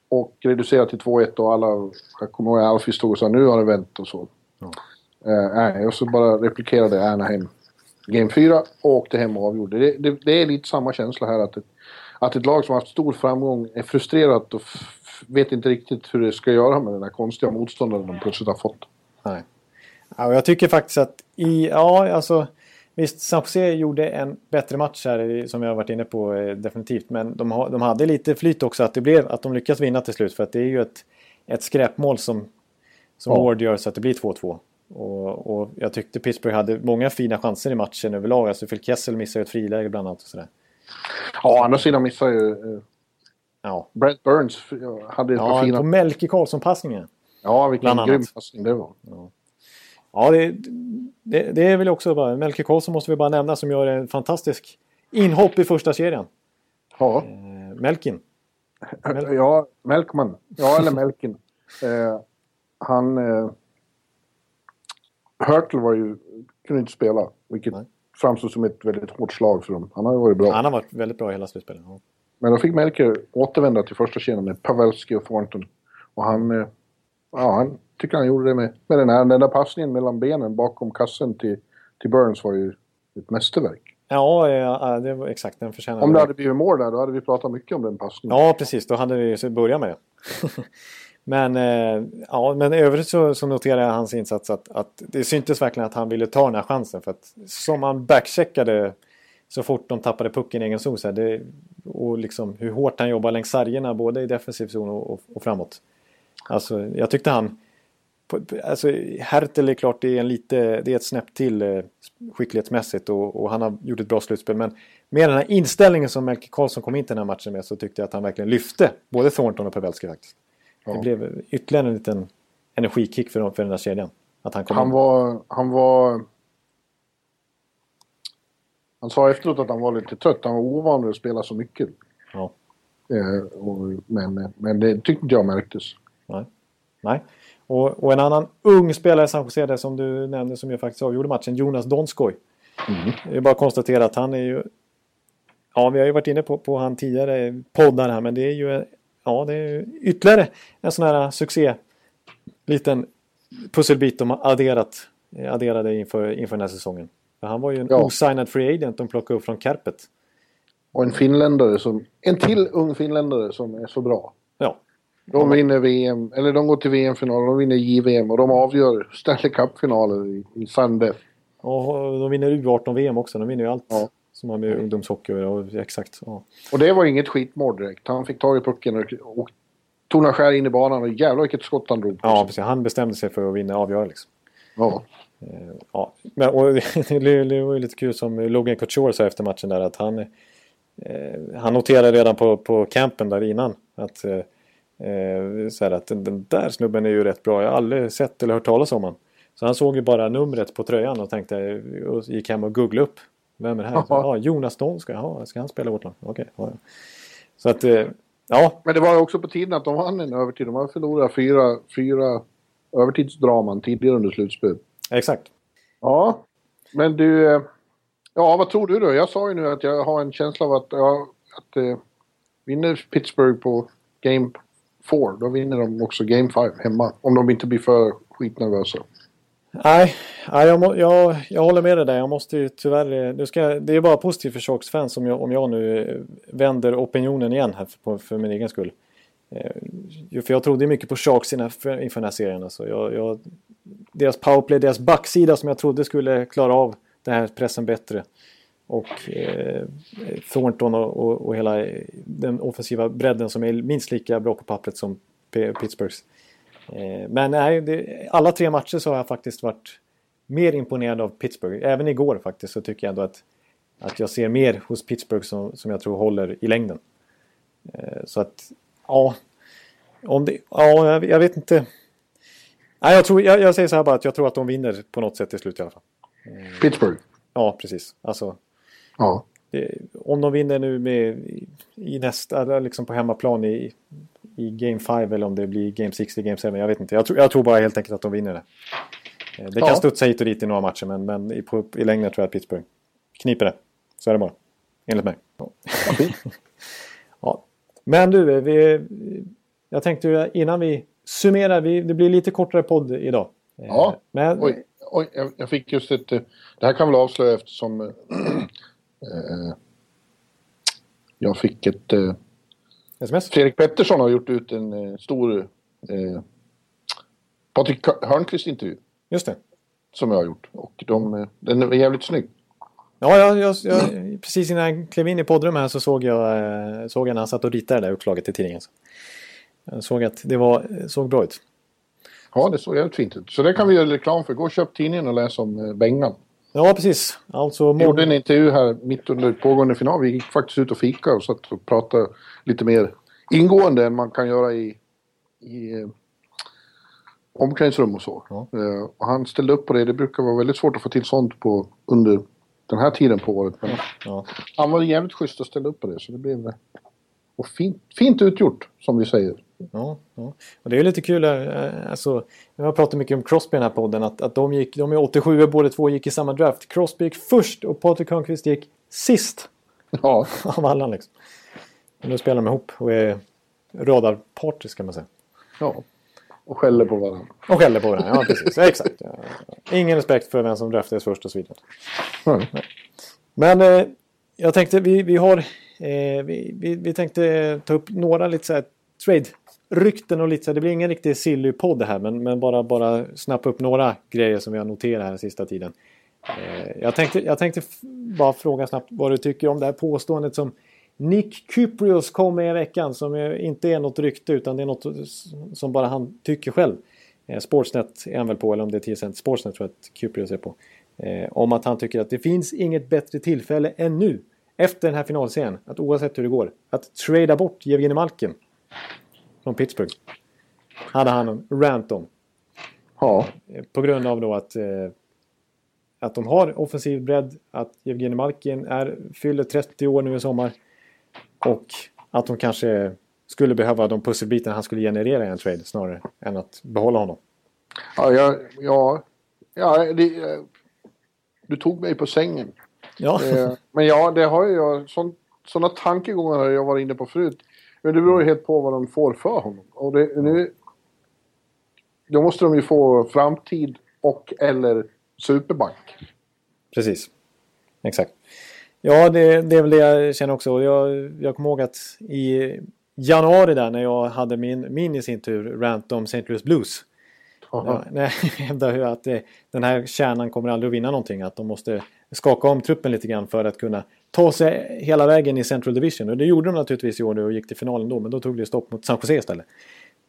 och reducerar till 2-1 och alla... Jag kommer ihåg Alfie stod och sa nu har det vänt och så. Ja. Uh, och så bara replikerade Anaheim Game 4 och åkte hem och avgjorde. Det, det, det är lite samma känsla här att, att ett lag som haft stor framgång är frustrerat och vet inte riktigt hur det ska göra med den här konstiga motståndaren de plötsligt har fått. Nej. Ja, jag tycker faktiskt att i... Ja, alltså... Visst, San Jose gjorde en bättre match här som jag har varit inne på eh, definitivt. Men de, ha, de hade lite flyt också att, det blev, att de lyckas vinna till slut. För att det är ju ett, ett skräpmål som, som ja. Ward gör så att det blir 2-2. Och, och, jag tyckte Pittsburgh hade många fina chanser i matchen överlag. Alltså Phil Kessel missade ett friläge bland annat. Och sådär. Ja, andra sidan missade ju... Uh, ja. Brett Burns hade ett ja, par fina... på Melke Karlsson-passningen. Ja, vilken grym passning det var. Ja. Ja, det, det, det är väl också bara... Melke Karlsson måste vi bara nämna som gör en fantastisk inhopp i första serien. Ja. Eh, Melkin. Mel ja, Melkman. Ja, eller Melkin. Eh, han... Eh, Hurtle var ju... Kunde inte spela, vilket Nej. Framstod som ett väldigt hårt slag för dem. Han har ju varit bra. Han har varit väldigt bra i hela slutspelet. Ja. Men då fick Melker återvända till första serien med Pavelski och Thornton. Och han... Eh, ja, han tycker han gjorde det med, med den här. Den där passningen mellan benen bakom kassen till, till Burns var ju ett mästerverk. Ja, ja det var exakt. Den förtjänar Om det hade blivit mål där, då hade vi pratat mycket om den passningen. Ja, precis. Då hade vi börjat med det. men, eh, ja, men i övrigt så, så noterar jag hans insats att, att det syntes verkligen att han ville ta den här chansen. För att som han backcheckade så fort de tappade pucken i egen zon. och liksom hur hårt han jobbar längs sargerna både i defensiv zon och, och, och framåt. Alltså, jag tyckte han alltså, Hertel är klart det är, en lite, det är ett snäpp till eh, skicklighetsmässigt och, och, han har gjort ett bra slutspel. Men med den här inställningen som Melke Karlsson kom in till den här matchen med så tyckte jag att han verkligen lyfte både Thornton och Pavelski faktiskt. Ja. Det blev ytterligare en liten energikick för, för den där kedjan. Att han kom han in. var, han var... Han sa efteråt att han var lite trött. Han var ovan att spela så mycket. Ja. Eh, och, men, men det tyckte inte jag märktes. Nej. Nej. Och, och, en annan ung spelare i San Jose som du nämnde som ju faktiskt avgjorde matchen, Jonas Donskoj. Mm. Det är bara att konstatera att han är ju... Ja, vi har ju varit inne på, på han tidigare poddar här, men det är ju ja, det är ytterligare en sån här succé. Liten pusselbit de har adderat, adderade inför, inför den här säsongen. För han var ju en ja. osignad free agent de plockade upp från Kärpet. Och en finländare som... En till ung finländare som är så bra. Ja, de vinner VM, eller de går till VM-final, de vinner JVM och de avgör Stanley Cup-finaler i, i Sandef. Och de vinner U18-VM också, de vinner ju allt ja. Som har med ungdomshockey och exakt. Ja. Och det var inget skitmål direkt. Han fick tag i pucken och, och tog skär in i banan och jävlar vilket skott han drog. Ja, precis. Han bestämde sig för att vinna avgöra liksom. Ja. Eh, ja, men och det var ju lite kul som Logan Couture sa efter matchen där att han, eh, han noterade redan på, på campen där innan att eh, Eh, så här att den, den, där snubben är ju rätt bra. Jag har aldrig sett eller hört talas om honom. Så han såg ju bara numret på tröjan och tänkte och gick hem och googlade upp. Vem är det här? Ja, Jonas Donska. Ja, ska han spela i vårt lag? Okej. Okay. Så att, eh, ja. Men det var också på tiden att de vann en övertid. De har förlorat fyra, fyra övertidsdraman tidigare under slutspel. Exakt. Ja, men du... Eh, ja, vad tror du då? Jag sa ju nu att jag har en känsla av att, ja, att eh, vinner Pittsburgh på Game 4, då vinner de också Game 5 hemma. Om de inte blir för skitnervösa. Nej, nej jag, må, jag, jag håller med dig där. Jag måste ju tyvärr... Eh, nu ska, det är bara positivt för Sharks fans om jag, om jag nu eh, vänder opinionen igen här för, för min egen skull. Eh, för jag trodde mycket på Sharks inför, inför den här serien. Alltså jag, jag, deras powerplay, deras backsida som jag trodde skulle klara av den här pressen bättre. och eh, Thornton och, och, och, hela den offensiva bredden som är minst lika bra på pappret som P Pittsburghs. Eh, men nej, det, alla tre matcher så har jag faktiskt varit mer imponerad av Pittsburgh. Även igår faktiskt så tycker jag ändå att, att jag ser mer hos Pittsburgh som, som jag tror håller i längden. Eh, så att, ja. Om det, ja, jag, vet inte. Nej, jag, tror, jag, jag, säger så här bara att jag tror att de vinner på något sätt till slut i alla fall. Pittsburgh? Ja, precis. Alltså, ja. Det, om de vinner nu med, i, i nästa, liksom på hemmaplan i, i Game 5 eller om det blir Game 6 Game 7. Jag vet inte. Jag tror, jag tror bara helt enkelt att de vinner det. Eh, det kan ja. studsa hit och dit i några matcher men, men i, på, i längden tror jag att Pittsburgh kniper det. Så är det bara. Enligt mig. Ja. ja. Men du, vi, jag tänkte innan vi summerar. Vi, det blir lite kortare podd idag. Eh, ja, men, oj, oj jag, jag fick just ett... Det här kan väl avslöja eftersom... äh, jag fick ett... Äh, SMS? Fredrik Pettersson har gjort ut en äh, stor äh, Patrik Hörnqvist-intervju. Just det. Som jag har gjort. Och de, den är jävligt snygg. Ja, jag, jag, jag, precis innan jag klev in i poddrummet här så såg jag, såg jag när han satt och ritade det där uppslaget till tidningen. Jag såg att det var, såg bra ut. Ja, det såg jävligt fint ut. Så det kan vi göra reklam för. Gå och köp tidningen och läs om eh, Bengan. Ja, precis. Alltså, vi gjorde en intervju här mitt under pågående final. Vi gick faktiskt ut och fika och satt och pratade lite mer ingående än man kan göra i, i eh, omklädningsrum och så. Ja. Uh, och han ställde upp på det. Det brukar vara väldigt svårt att få till sånt på, under den här tiden på året. Men ja. Han var jävligt schysst och ställde upp på det. Så det blev och fint, fint utgjort, som vi säger. Ja, ja. Och det är lite kul, eh, alltså, jag har pratat mycket om Crosby i den här podden, att, att de, gick, de är 87 båda två gick i samma draft. Crosby gick först och Patrik Hörnqvist gick sist. Ja. Av alla liksom. Och nu spelar de ihop och är radarpartys kan man säga. Ja. Och skäller på varandra. Och skäller på varandra, ja precis. Exakt. Ja. Ingen respekt för vem som draftades först och så vidare. Mm. Men eh, jag tänkte, vi, vi har Eh, vi, vi, vi, tänkte ta upp några lite så här rykten och lite så det blir ingen riktig silly-podd här men, men bara, bara snappa upp några grejer som vi har noterat här den sista tiden. Eh, jag, tänkte, jag tänkte bara fråga snabbt vad du tycker om det här påståendet som Nick Kyprios kom med i veckan som inte är något rykte utan det är något som bara han tycker själv. Eh, Sportsnet är han väl på, eller om det är 10 Sportsnet tror jag att Kyprios är på. Eh, om att han tycker att det finns inget bättre tillfälle än nu efter den här finalserien, att oavsett hur det går, att trada bort Jevgenij Malkin från Pittsburgh. Hade han en rant om. Ja. På grund av då att, eh, att de har offensiv bredd, att Jevgenij Malkin är, fyller 30 år nu i sommar. Och att de kanske skulle behöva de pusselbitarna han skulle generera i en trade snarare än att behålla honom. Ja, ja, ja, ja det, du tog mig på sängen. Ja. Eh, men ja, det har jag. Sådana tankegångar har jag varit inne på förut. Men det beror ju helt på vad de får för honom. Och det, nu, då måste de ju få framtid och eller superback. Precis. Exakt. Ja, det, det är väl det jag känner också. Jag, jag kommer ihåg att i januari där när jag hade min, min i sin tur rant om St. Louis Blues. Ja, när jag hävdade att det, den här kärnan kommer aldrig att vinna någonting. Att de måste skaka om truppen lite grann för att kunna ta sig hela vägen i Central Division. Och det gjorde de naturligtvis i år och gick till finalen då, men då tog det stopp mot San Jose istället.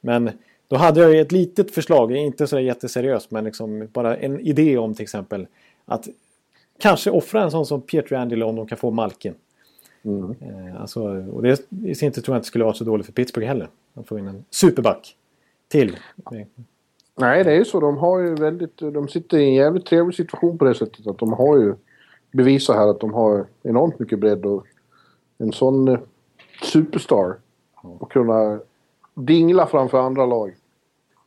Men då hade jag ett litet förslag, inte så jätteseriöst, men liksom bara en idé om till exempel att kanske offra en sån som Pietro Angelo om de kan få Malkin. Mm. Eh, alltså, och det i sin tur tror jag inte skulle vara så dåligt för Pittsburgh heller. Att få in en superback till. Nej, det är ju så. De har ju väldigt... De sitter i en jävligt trevlig situation på det sättet att de har ju bevisa här att de har enormt mycket bredd och en sån eh, superstar. Och kunna dingla framför andra lag.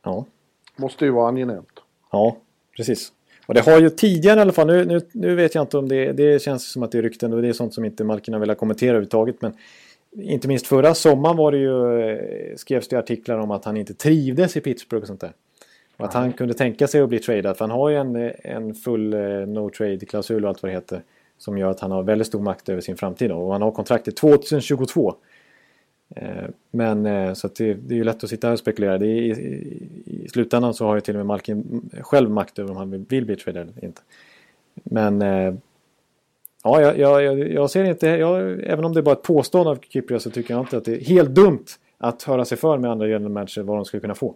Ja. Måste ju vara angenämt. Ja, precis. Och det har ju tidigare i alla fall, nu, nu, nu vet jag inte om det, det känns som att det är rykten och det är sånt som inte Malkin har velat kommentera överhuvudtaget. Men inte minst förra sommaren var det ju, eh, skrevs det artiklar om att han inte trivdes i Pittsburgh och sånt där. Och att han kunde tänka sig att bli tradad. För han har ju en, en full eh, no trade-klausul och allt vad det heter. Som gör att han har väldigt stor makt över sin framtid. Och han har kontrakt 2022. Eh, men eh, så det, det är ju lätt att sitta här och spekulera. Är, i, i, slutändan så har ju till och med Malkin själv makt över om han vill, vill bli tradad eller inte. Men Ja, jag, jag, jag ser inte, jag, även om det är bara ett påstående av Kyprios så tycker jag inte att det är helt dumt att höra sig för med andra general manager vad de skulle kunna få.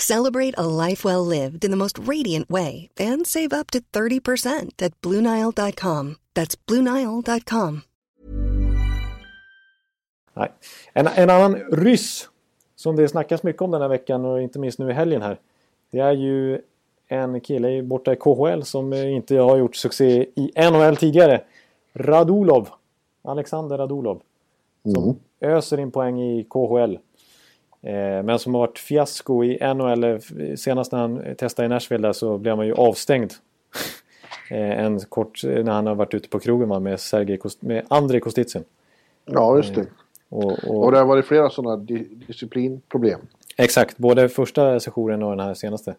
Celebrate a life well lived in the most radiant way and save up to 30% at BlueNile.com. That's BlueNile.com. Nej. En, en annan ryss som det snackas mycket om den här veckan och inte minst nu i helgen här. Det är ju en kille borta i KHL som inte har gjort succé i NHL tidigare. Radulov. Alexander Radulov. Som mm. öser in poäng i KHL. Eh, men som har varit fiasko i NHL. Senast när han testade i Nashville där så blev man ju avstängd. eh, en kort när han har varit ute på krogen med, Sergej Kost med Andrei Kostitsin. Ja, just det. Eh, och, och, och det har varit flera sådana di disciplinproblem. Exakt, både första sessionen och den här senaste.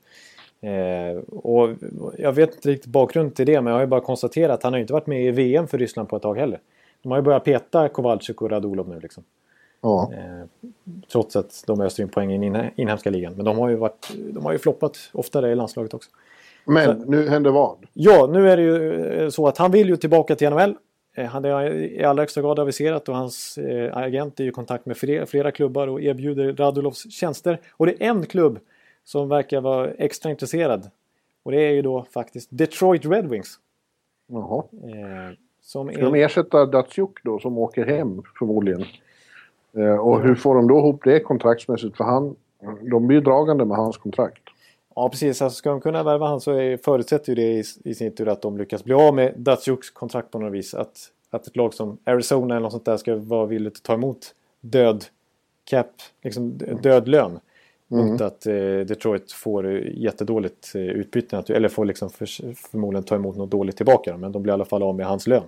Eh, och jag vet inte riktigt bakgrunden till det men jag har ju bara konstaterat att han har inte varit med i VM för Ryssland på ett tag heller. De har ju börjat peta Kowalczyk och Radulov nu liksom. Ja. Eh, trots att de öser in poäng i den inhemska ligan. Men de har ju, varit, de har ju floppat oftare i landslaget också. Men så, nu händer vad? Ja, nu är det ju eh, så att han vill ju tillbaka till NHL. Eh, han är i allra högsta grad aviserat och hans eh, agent är i kontakt med flera, flera klubbar och erbjuder Radulovs tjänster. Och det är en klubb som verkar vara extra intresserad. Och det är ju då faktiskt Detroit Red Wings. Jaha. Eh, som Ska är... de ersätta Datsjuk då som åker hem förmodligen? Eh, och hur får de då ihop det kontraktsmässigt? För han, de blir ju dragande med hans kontrakt. Ja precis, alltså ska de kunna värva han så är, förutsätter ju det i, i sin tur att de lyckas bli av med Datsjuks kontrakt på något vis. Att, att ett lag som Arizona eller något sånt där ska vara villigt att ta emot död cap, liksom död lön. Mm. Mot att eh, Detroit får jättedåligt eh, utbyte. Eller får liksom för, förmodligen ta emot något dåligt tillbaka. Men de blir i alla fall av med hans lön.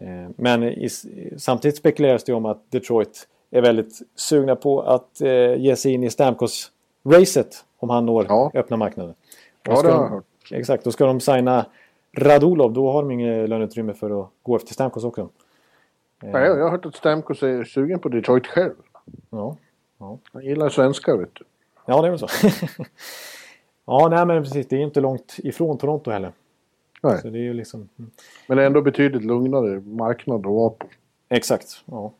Eh, men i, samtidigt spekuleras det om att Detroit är väldigt sugna på att eh, ge sig in i Stamkos-racet om han når ja. öppna marknaden. ja, det har jag hört. Exakt, då ska de signa Radulov. Då har de inget löneutrymme för att gå efter Stamkos också. Nej, jag har hört att Stamkos är sugen på Detroit själv. Ja. ja. Han gillar svenskar, vet du. Ja, det är väl så. ja, nej men precis. Det är inte långt ifrån Toronto heller. Nej. Så det är ju liksom... Mm. Men det är ändå betydligt lugnare marknad att vara på. Exakt, ja.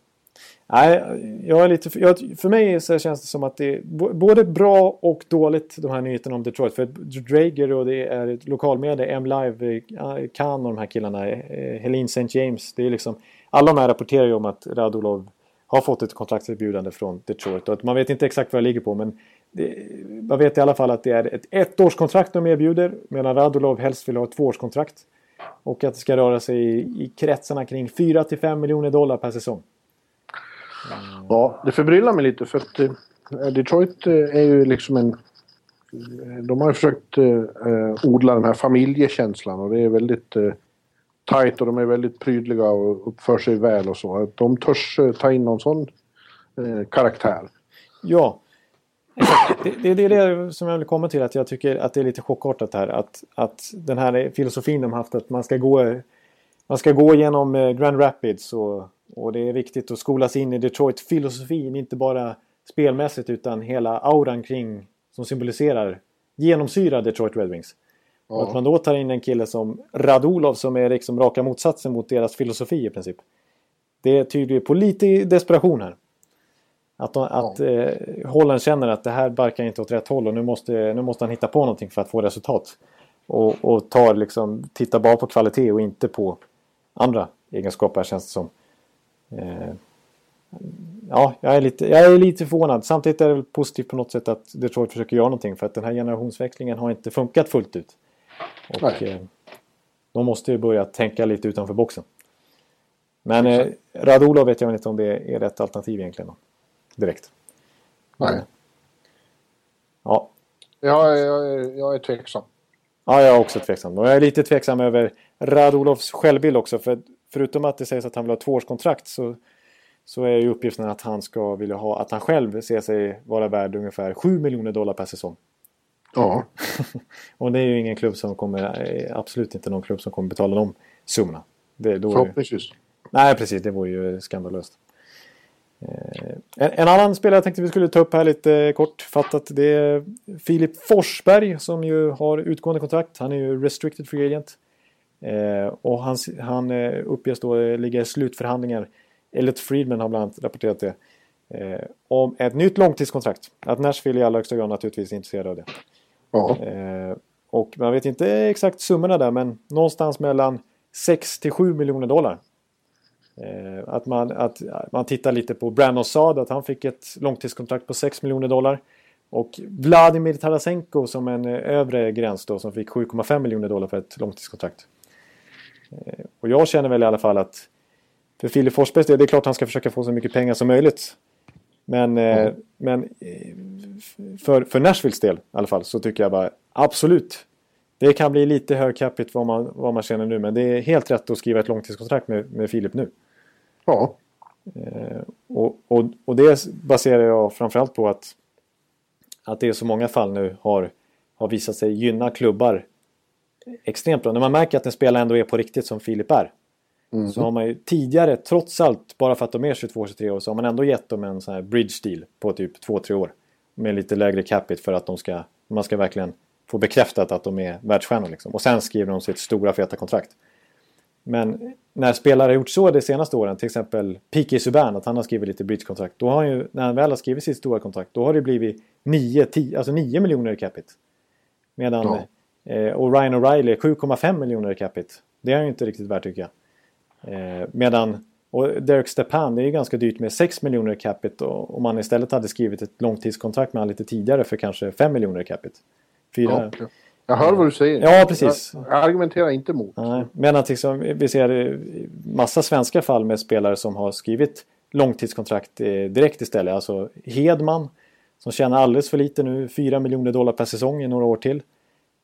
Nej, jag är lite, jag, för mig så känns det som att det är både bra och dåligt de här nyheterna om Detroit. För Drager och det är lokalmedia, M-Live, Khan och de här killarna, eh, Helene St. James. Det är liksom, alla de här rapporterar ju om att Radulov har fått ett kontraktserbjudande från Detroit. Och att man vet inte exakt vad det ligger på men det, man vet i alla fall att det är ett ettårskontrakt de erbjuder medan Radulov helst vill ha ett tvåårskontrakt. Och att det ska röra sig i, i kretsarna kring 4-5 miljoner dollar per säsong. Ja, det förbryllar mig lite för att eh, Detroit eh, är ju liksom en... De har ju försökt eh, odla den här familjekänslan och det är väldigt eh, tajt och de är väldigt prydliga och uppför sig väl och så. Att de törs eh, ta in någon sån eh, karaktär. Ja. Det, det, det, är det som jag vill komma till att jag tycker att det är lite chockartat här. Att, att den här filosofin de haft att man ska gå, man ska gå genom Grand Rapids och och det är viktigt att skolas in i Detroit-filosofin, inte bara spelmässigt utan hela auran kring som symboliserar genomsyrar Detroit Red Wings. Ja. Att man då tar in en kille som Radulov som är liksom raka motsatsen mot deras filosofi i princip. Det tyder ju på lite desperation här. Att, de, ja. att eh, Holland känner att det här barkar inte åt rätt håll och nu måste, nu måste han hitta på någonting för att få resultat. Och, och tar liksom, tittar bara på kvalitet och inte på andra egenskaper känns det som. Eh, ja, jag är, lite, jag är lite förvånad. Samtidigt är det positivt på något sätt att Detroit försöker göra någonting för att den här generationsväxlingen har inte funkat fullt ut. Och eh, de måste ju börja tänka lite utanför boxen. Men eh, Radulov vet jag inte om det är rätt alternativ egentligen. Direkt. Nej. Ja. Jag, jag, jag är tveksam. Ja, jag är också tveksam. Och jag är lite tveksam över Radulovs självbild också. För förutom att det sägs att han vill ha tvåårskontrakt så så är ju uppgiften att han ska vilja ha, att han själv ser sig vara värd ungefär 7 miljoner dollar per säsong. Ja. och det är ju ingen klubb som kommer, eh, absolut inte någon klubb som kommer betala de summorna. Det, då Förhoppningsvis. Nej, precis. Det vore ju skandalöst. Eh, en, en, annan spelare jag tänkte vi skulle ta upp här lite kortfattat. Det är Filip Forsberg som ju har utgående kontrakt. Han är ju restricted free agent. Eh, och han, han eh, uppges då ligga i slutförhandlingar. Elliot Friedman har bland annat rapporterat det. Eh, om ett nytt långtidskontrakt. Att Nashville i allra högsta grad naturligtvis är intresserade av det. Ja. Eh, och man vet inte exakt summorna där men någonstans mellan 6 till 7 miljoner dollar. Eh, att, man, att man tittar lite på Brandon Saad, att han fick ett långtidskontrakt på 6 miljoner dollar. Och Vladimir Tarasenko som en eh, övre gräns då som fick 7,5 miljoner dollar för ett långtidskontrakt. Eh, och jag känner väl i alla fall att för Filip Forsbergs del, det är klart att han ska försöka få så mycket pengar som möjligt. Men, mm. men för, för Nashvilles del i alla fall så tycker jag bara absolut det kan bli lite hög capita vad man, vad man känner nu men det är helt rätt att skriva ett långtidskontrakt med, med Filip nu. Ja. Eh, och, och, och det baserar jag framförallt på att, att det är så många fall nu har, har visat sig gynna klubbar extremt bra. När man märker att en spelare ändå är på riktigt som Filip är. Mm. Så har man ju tidigare, trots allt, bara för att de är 22-23 år, så har man ändå gett dem en sån här bridge deal på typ 2-3 år. Med lite lägre capita för att de ska, man ska verkligen få bekräftat att de är världsstjärnor. Liksom. Och sen skriver de sitt stora feta kontrakt. Men när spelare har gjort så de senaste åren, till exempel Piqué Subban, att han har skrivit lite bridgekontrakt. Då har han ju, när han väl har skrivit sitt stora kontrakt, då har det blivit 9, 10, alltså 9 miljoner i capita. Medan, ja. eh, och Ryan O'Reilly 7,5 miljoner i capita. Det är ju inte riktigt värt tycker jag. Eh, medan, och Derek Stepan, det är ju ganska dyrt med 6 miljoner i capita. Om man istället hade skrivit ett långtidskontrakt med honom lite tidigare för kanske 5 miljoner i capita. Fyra. Ja. Jag hör vad du säger. Ja, precis. Jag argumenterar inte mot. Nej, men att liksom, vi ser massa svenska fall med spelare som har skrivit långtidskontrakt eh, direkt istället. Alltså Hedman som tjänar alldeles för lite nu. 4 miljoner dollar per säsong i några år till.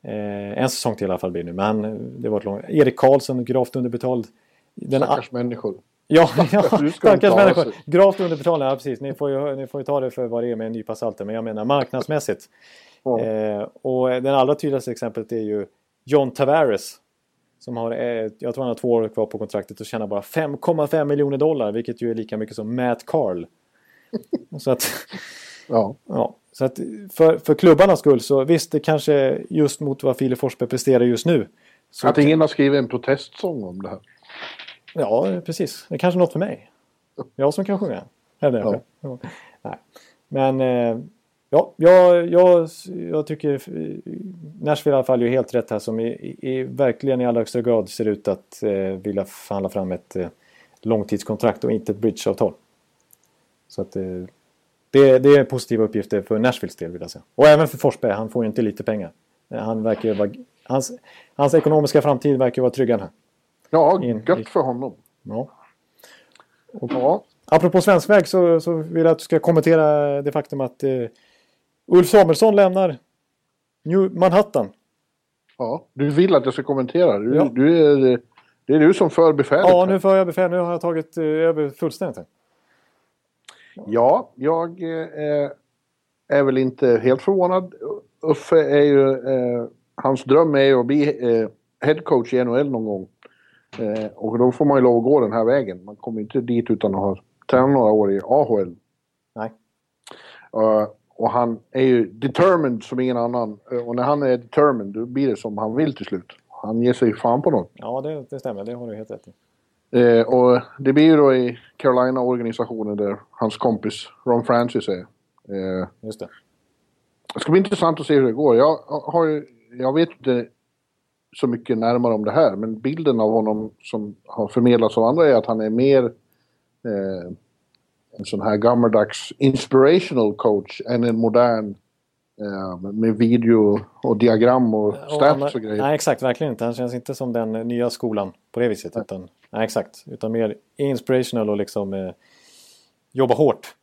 Eh, en säsong till i alla fall blir nu. Men det var ett långt... Erik Karlsson, gravt underbetald. Den Stackars människor. Ja, ja stackars människor. Gravt underbetalda, ja precis. Ni får, ju, ni får ju ta det för vad det är med en nypa salter. Men jag menar marknadsmässigt. Eh, och den allra tydligaste exemplet är ju John Tavares. Som har, eh, jag tror han har två år kvar på kontraktet och tjänar bara 5,5 miljoner dollar. Vilket ju är lika mycket som Matt Carl. så att... ja. ja. Så att för, för klubbarnas skull så visst, det kanske just mot vad Filip Forsberg presterar just nu. Så att ingen har skrivit en protestsång om det här. Ja, precis. Det är kanske är något för mig. Jag som kan sjunga. Eller ja. Nej. Men eh, Ja, jag, jag, jag tycker Nashville i alla fall gör helt rätt här som i, i, verkligen i allra högsta grad ser ut att eh, vilja förhandla fram ett eh, långtidskontrakt och inte ett bridgeavtal. Så att eh, det, det är positiva uppgifter för Nashvilles del vill jag säga. Och även för Forsberg, han får ju inte lite pengar. Han verkar vara, hans, hans ekonomiska framtid verkar vara tryggad här. Ja, In, gött för honom. Ja. Och, ja. Apropå svensk väg så, så vill jag att du ska kommentera det faktum att eh, Ulf Samuelsson lämnar New Manhattan. Ja, du vill att jag ska kommentera. Du, ja. du är, det är du som för befälet. Ja, nu för jag befäl. Nu har jag tagit eh, över fullständigt. Ja, jag eh, är väl inte helt förvånad. Uffe är ju... Eh, hans dröm är ju att bli eh, headcoach i NHL någon gång. Eh, och då får man ju lov att gå den här vägen. Man kommer inte dit utan att ha tränat några år i AHL. Nej. Uh, och han är ju determined som ingen annan. Eh, och när han är determined då blir det som han vill till slut. Han ger sig fan på något. Ja, det, det stämmer. Det har du helt rätt i. Eh, och det blir ju då i Carolina-organisationen där hans kompis Ron Francis är. Eh, Just det. Det ska bli intressant att se hur det går. Jag, har jag vet inte så mycket närmare om det här, men bilden av honom som har förmedlats av andra är att han är mer eh, en sån här gammaldags inspirational coach än en modern eh, med video och diagram och stats och grejer. Nej, exakt. Verkligen inte. Han känns inte som den nya skolan på det viset. Nej. Utan, nej, exakt. Utan mer inspirational och liksom eh, jobba hårt.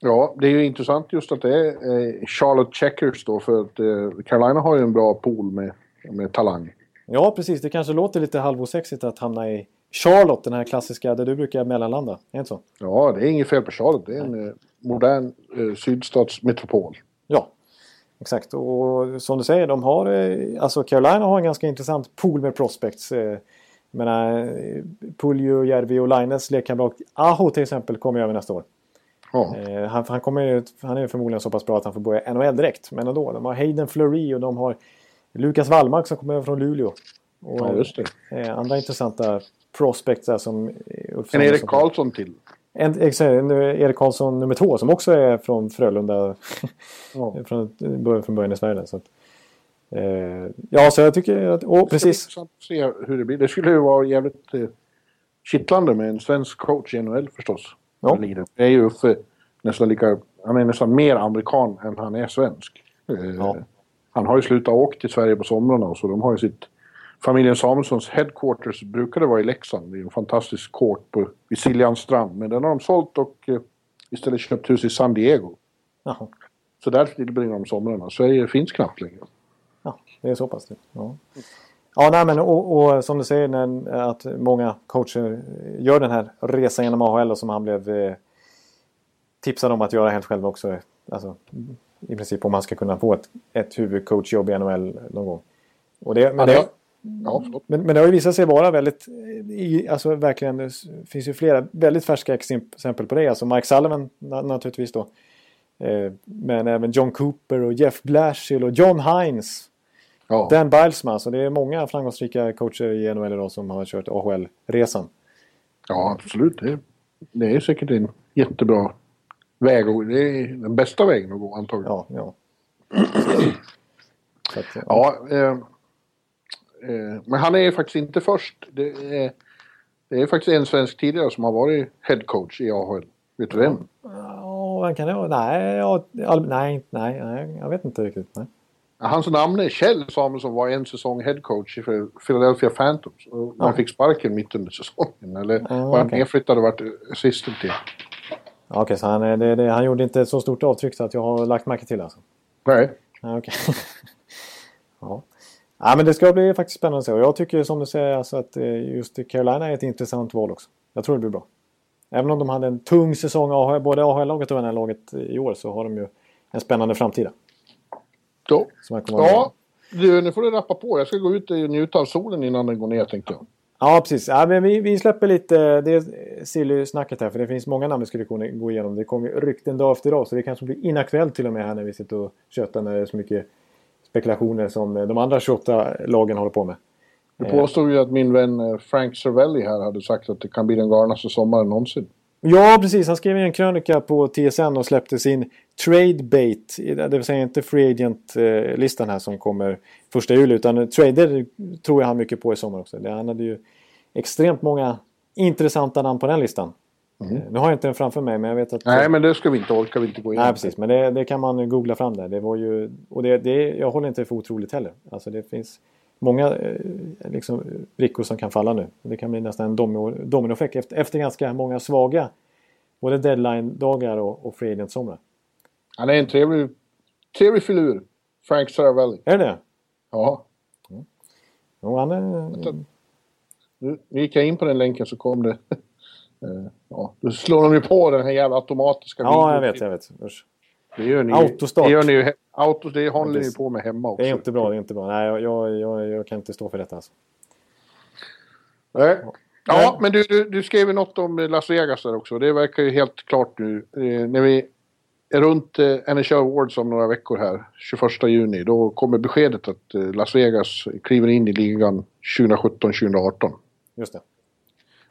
Ja, det är ju intressant just att det är eh, Charlotte Checkers då för att eh, Carolina har ju en bra pool med, med talang. Ja, precis. Det kanske låter lite halvosexigt att hamna i Charlotte, den här klassiska där du brukar mellanlanda. Är det inte så? Ja, det är inget fel på Charlotte. Det är en eh, modern eh, sydstatsmetropol. Ja, exakt. Och som du säger, de har, eh, alltså Carolina har en ganska intressant pool med prospects. Eh, jag menar, eh, Pulju, Järvi och Laines lekkamrat Aho till exempel kommer över nästa år. Ja. Eh, han, han, kommer, han är förmodligen så pass bra att han får börja NHL direkt. Men ändå, de har Hayden Fleury och de har Lukas Wallmark som kommer över från Luleå. Och ja, just det. eh, andra intressanta prospects där som... eh, Ulf En Erik Karlsson till. En, eh, Erik Karlsson nummer två som också är från Frölunda. Ja. från, början- från början i Sverige. Så att, eh, ja, så jag tycker att... Bli precis. se hur det blir. Det skulle ju vara jävligt eh, kittlande med en svensk coach i NHL förstås. Ja. Det är ju Uffe nästan lika... Han är nästan mer amerikan än han är svensk. Eh, Ja. Han har ju slutat åka till Sverige på somrarna och så de har ju sitt... Familjen Samuelssons headquarters brukade vara i Leksand. Det är en fantastisk court på, vid Siljans strand. Men den har de sålt och eh, istället köpt hus i San Diego. Jaha, Så där tillbringar de somrarna. Sverige finns knappt längre. ja, det är så pass. det. Ja, ja nej, men och, och som du säger när, att många coacher gör den här resan genom AHL och som han blev eh, tipsad om att göra helt själv också. Alltså, I princip om han ska kunna få ett, ett huvudcoachjobb i NHL någon gång. Och det, men Ja, det- Ja, förlåt. Men, men det har ju visat sig vara väldigt, i, alltså verkligen, det finns ju flera väldigt färska exempel på det. Alltså Mike Sullivan na, naturligtvis då. Eh, men även John Cooper och Jeff Blashill och John Hines. Ja. Dan Bilesma. Så det är många framgångsrika coacher i NHL idag som har kört AHL-resan. Ja, absolut. Det, det är säkert en jättebra väg. Och det är den bästa vägen att gå antagligen. Ja, ja. Att, Ja, eh, eh, men han är faktiskt inte först. Det är, det är faktiskt en svensk tidigare som har varit headcoach i AHL. Vet du vem? Ja, vem kan det vara? Nej, ja, nej, nej, nej, jag vet inte riktigt. Nej. Hans namn är Kjell Samuelsson var en säsong headcoach i Philadelphia Phantoms. Och Ja. fick sparken mitt under säsongen. Eller Ja, var han okej. nedflyttad och varit assistant till. Okej, så han, det, det, han gjorde inte så stort avtryck så att jag har lagt märke till alltså. Nej. Okej. ja. Ja, men det ska bli faktiskt spännande att se. Och jag tycker som du säger alltså att eh, just Carolina är ett intressant val också. Jag tror det blir bra. Även om de hade en tung säsong, både AHL-laget och NHL-laget i år, så har de ju en spännande framtida. Kommer att- Ja, du, nu får du rappa på. Jag ska gå ut och njuta av solen innan den går ner tänkte jag. Ja, precis. Ja, men vi, vi släpper lite det silly-snacket här, för det finns många namn vi skulle kunna gå igenom. Det kommer rykten dag efter dag, så det kanske blir inaktuellt till och med här när vi sitter och tjötar när det är så mycket spekulationer som eh, de andra 28 lagen håller på med. Du påstod ju att min vän eh, Frank Cervelli här hade sagt att det kan bli den galnaste sommaren någonsin. Ja, precis. Han skrev en krönika på TSN och släppte sin trade bait. Det vill säga inte free agent-listan här som kommer första juli. Utan trader tror jag han mycket på i sommar också. Han hade ju extremt många intressanta namn på den listan. Eh, Nu har jag inte den framför mig, men jag vet att... Nej, men det ska vi inte orka vi inte gå igenom. Nej, precis. Men det, det kan man googla fram där. Det var ju... Och det, det, jag håller inte för otroligt heller. Alltså det finns många eh, liksom, brickor som kan falla nu. Det kan bli nästan en domino- dominoeffekt efter, efter ganska många svaga både deadline-dagar och, och free agent-somrar. Han är en trevlig, trevlig filur. Frank Cervelli. Är det? Ja. Jo, han är... Nu, nu gick jag in på den länken så kom det... eh, ja, då slår de ju på den här jävla automatiska Ja, jag vet, jag vet. Usch. Det gör ni, Autostart. Det gör ni ju... Autos, det håller ni Precis. på med hemma också. Det är inte bra, det är inte bra. Nej, jag, jag, jag, jag kan inte stå för detta alltså. Nej. Ja, men du, du, du skrev ju något om Las Vegas där också. Det verkar ju helt klart nu. Eh, när vi är runt eh, NHL Awards om några veckor här, 21 juni, då kommer beskedet att eh, Las Vegas kliver in i ligan 2017-2018. Just det.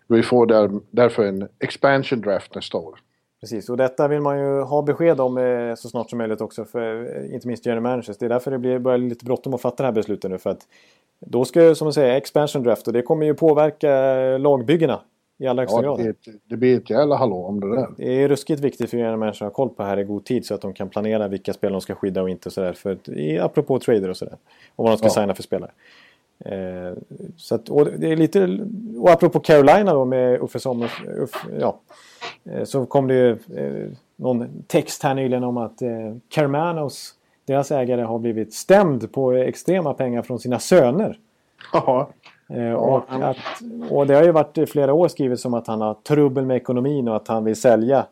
Vi får där, därför en expansion draft nästa år. Precis, och detta vill man ju ha besked om eh, så snart som möjligt också för eh, inte minst general managers. Det är därför det blir, börjar bli lite bråttom att fatta det här beslutet nu. För att då ska ju som man säger expansion draft och det kommer ju påverka lagbyggena i allra högsta Ja, grad. det, det blir ett jävla hallå om det där. Det är ruskigt viktigt för general managers att ha koll på här i god tid så att de kan planera vilka spel de ska skydda och inte. och Sådär, apropå trader och sådär. Och vad de ska Ja. signa för spelare. Eh, så att, och det är lite, och apropå Carolina då med Uffe Sommers, Uff, ja. Eh, så kom det ju eh, någon text här nyligen om att eh, Carmanos, deras ägare, har blivit stämd på extrema pengar från sina söner. Ja. Eh, och, att, och det har ju varit i flera år skrivet som att han har trubbel med ekonomin och att han vill sälja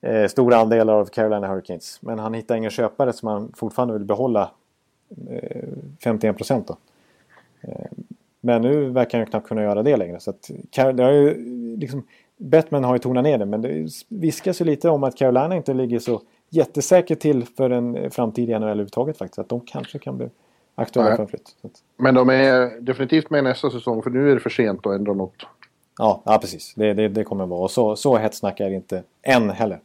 eh, stora andelar av Carolina Hurricanes. Men han hittar ingen köpare som han fortfarande vill behålla eh, 51 procent. Eh, men nu verkar han knappt kunna göra det längre. Så att, det har ju, liksom, Batman har ju tonat ner det men det viskas ju lite om att Carolina inte ligger så jättesäkert till för en framtid i NHL överhuvudtaget faktiskt. Att de kanske kan bli aktuella för en flytt. Men de är definitivt med nästa säsong för nu är det för sent att ändra något. Ja, ja precis. Det, det, det kommer vara. Och så, så hetsnack är det inte än heller.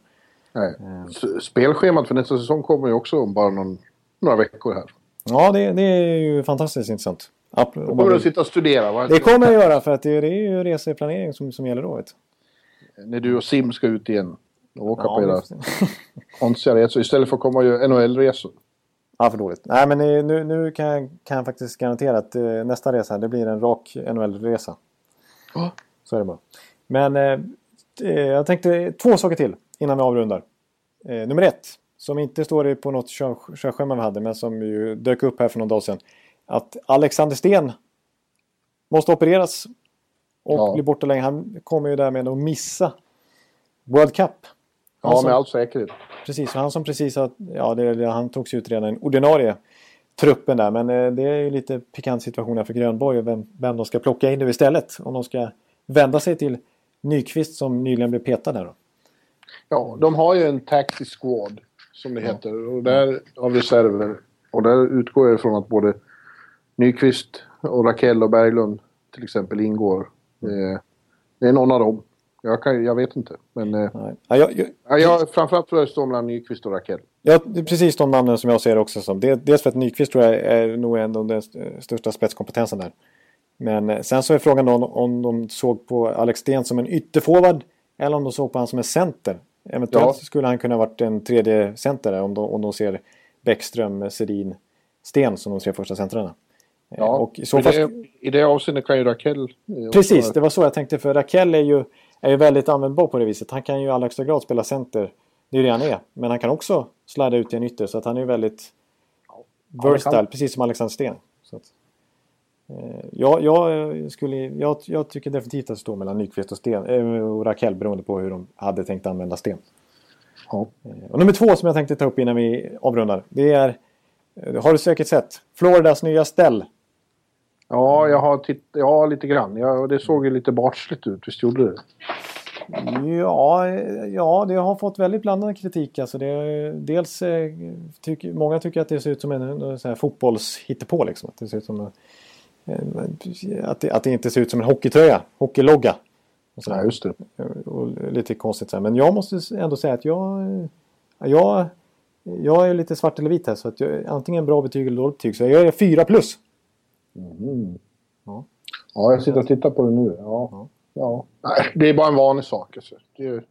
Nej. Mm. Spelschemat för nästa säsong kommer ju också om bara någon, några veckor här. Ja, det, det är ju fantastiskt intressant. Då kommer du att sitta och studera? Va? Det kommer jag göra för att det, det är ju reseplanering som, som gäller då. Vet. När du och Sim ska ut igen och åka ja, på era konstiga resor istället för att komma och göra NHL-resor. Ja, för dåligt. Nej, men nu, nu kan, jag, kan jag faktiskt garantera att eh, nästa resa det blir en rak NHL-resa. Oh. Så är det bara. Men eh, eh, jag tänkte två saker till innan vi avrundar. Eh, nummer ett, som inte står på något körschema vi hade men som ju dök upp här för någon dag sedan. Att Alexander Sten måste opereras och ja. bli borta länge. Han kommer ju därmed att missa World Cup. Han ja, som, med all säkerhet. Precis, han som precis har... Ja, det, han togs ut redan i den ordinarie truppen där. Men eh, det är ju lite pikant situation för Grönborg och vem, vem de ska plocka in nu istället. Om de ska vända sig till Nyqvist som nyligen blev petad där då. Ja, de har ju en taxi squad som det heter. Och där av reserver. Och där utgår jag ifrån att både Nyqvist och Rakell och Berglund till exempel ingår. Mm. Det är någon av dem. Jag, kan, jag vet inte. Men eh, ja, jag, jag, ja, jag, framförallt tror jag det står mellan Nyqvist och Rakell. Ja, det är precis de namnen som jag ser också som. Dels för att Nyqvist tror jag är nog en av den största spetskompetensen där. Men eh, sen så är frågan då om de såg på Alex Sten som en ytterforward eller om de såg på honom som en center. Eventuellt ja. skulle han kunna varit en tredje center om de, om de ser Bäckström, Sedin, Sten som de tre första centrarna. Eh, ja, och i, så fall... det, i det avseendet kan ju Rakell... Precis, det var så jag tänkte. För Rakell är ju, är ju väldigt användbar på det viset. Han kan ju i allra högsta grad spela center. Det är ju det han är. Men han kan också sladda ut i en ytter. Så att han är ju väldigt ja, versatile, precis som Alexander Sten. Så att, eh, ja, jag, skulle, jag, jag tycker definitivt att det står mellan Nyqvist och, Sten, eh, och Rakell beroende på hur de hade tänkt använda Sten. Ja. Eh, och nummer två som jag tänkte ta upp innan vi avrundar. Det är, eh, har du säkert sett, Floridas nya ställ. Ja, jag har titt ja, lite grann. Ja, det såg ju lite barnsligt ut, visst gjorde det? Ja, ja, det har fått väldigt blandad kritik. Alltså det, dels eh, tycker, många tycker att det ser ut som en, en här fotbollshittepå. Liksom. Att, det ser ut som en, att, det, att det inte ser ut som en hockeytröja, hockeylogga. Och ja, just det. Och lite konstigt så här. Men jag måste ändå säga att jag, jag, jag är lite svart eller vit här. Så att jag, antingen bra betyg eller dåligt betyg. Så jag är 4 plus. Mm. Ja. ja, jag sitter och tittar på det nu. Ja. ja. Nej, det är bara en vanlig sak. Alltså. Är...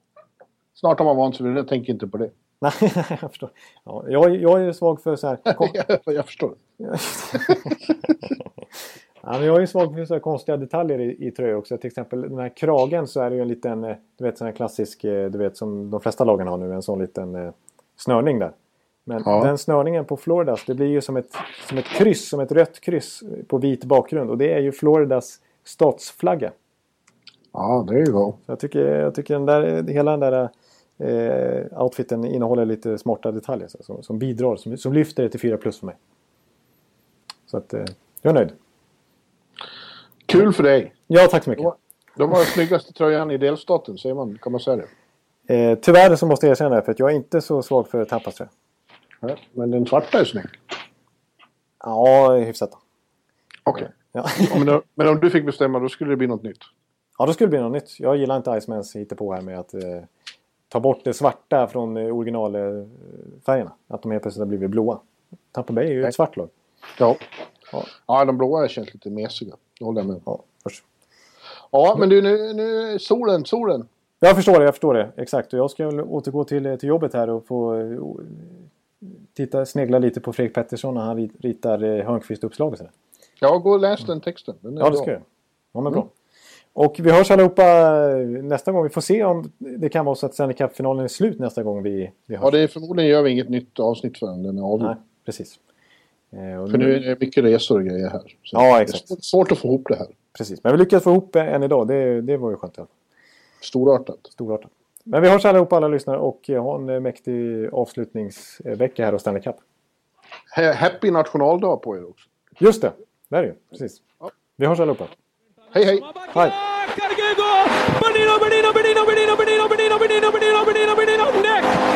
Snart har man vant sig vid det. Jag tänker inte på det. Nej, jag förstår. Ja, jag, jag är svag för så här... jag förstår. ja, men jag är svag för så här konstiga detaljer i, i tröjor också. Till exempel den här kragen så är det ju en liten, eh, du vet sån här klassisk, eh, du vet som de flesta lagen har nu, en sån liten eh, snörning där. Men ja. den snörningen på Floridas, det blir ju som ett, som ett kryss, som ett rött kryss på vit bakgrund. Och det är ju Floridas statsflagga. Ja, det är ju bra. Jag tycker, jag tycker den där, hela den där eh, outfiten innehåller lite smarta detaljer så, som, som, bidrar, som, som lyfter det till 4 plus för mig. Så att, eh, jag är nöjd. Kul för dig! Ja, tack så mycket. De, de har den snyggaste tröjan i delstaten, säger man, kan man säga det? Eh, tyvärr så måste jag erkänna det, för att jag är inte så svag för Tampas men den svarta är snygg. Ja, hyfsat. Okej. Okay. Ja. men, men, om du fick bestämma, då skulle det bli något nytt? Ja, då skulle det bli något nytt. Jag gillar inte Icemans på här med att eh, ta bort det svarta från eh, originalfärgerna. Att de helt plötsligt har blivit blåa. Tampa Bay är ju Nej. ett svart lag. Ja. ja. Ja, de blåa känns lite mesiga. Det håller jag med Ja, först. ja men du, nu, nu solen, solen. Jag förstår det, jag förstår det. Exakt. Och jag ska återgå till, till jobbet här och få eh, titta, snegla lite på Fredrik Pettersson när han ritar eh, Hörnqvist-uppslag och sådär. Ja, gå och läs den texten. Den ja, det ska jag Ja, men bra. Mm. Och vi hörs allihopa eh, nästa gång. Vi får se om det kan vara så att Stanley Cup-finalen är slut nästa gång vi, vi hörs. Ja, det är förmodligen gör vi inget nytt avsnitt förrän den är avgjord. Nej, precis. Eh, För nu är det mycket resor och grejer här. Ja, det exakt. är svårt- att få ihop det här. Precis, men vi lyckades få ihop en idag. Det, det var ju skönt. Storartat. Storartat. Men vi hörs allihopa alla lyssnare och ha en mäktig avslutningsvecka här hos Stanley Cup. Happy nationaldag på er också. Just det, det är det ju. Precis. Vi hörs allihopa. Hej hej! hej. Benino, Benino, Benino, Benino, Benino, Benino, Benino, Benino, Benino, Benino, Benino, Benino, Benino, Benino, Benino,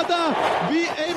Zapata wie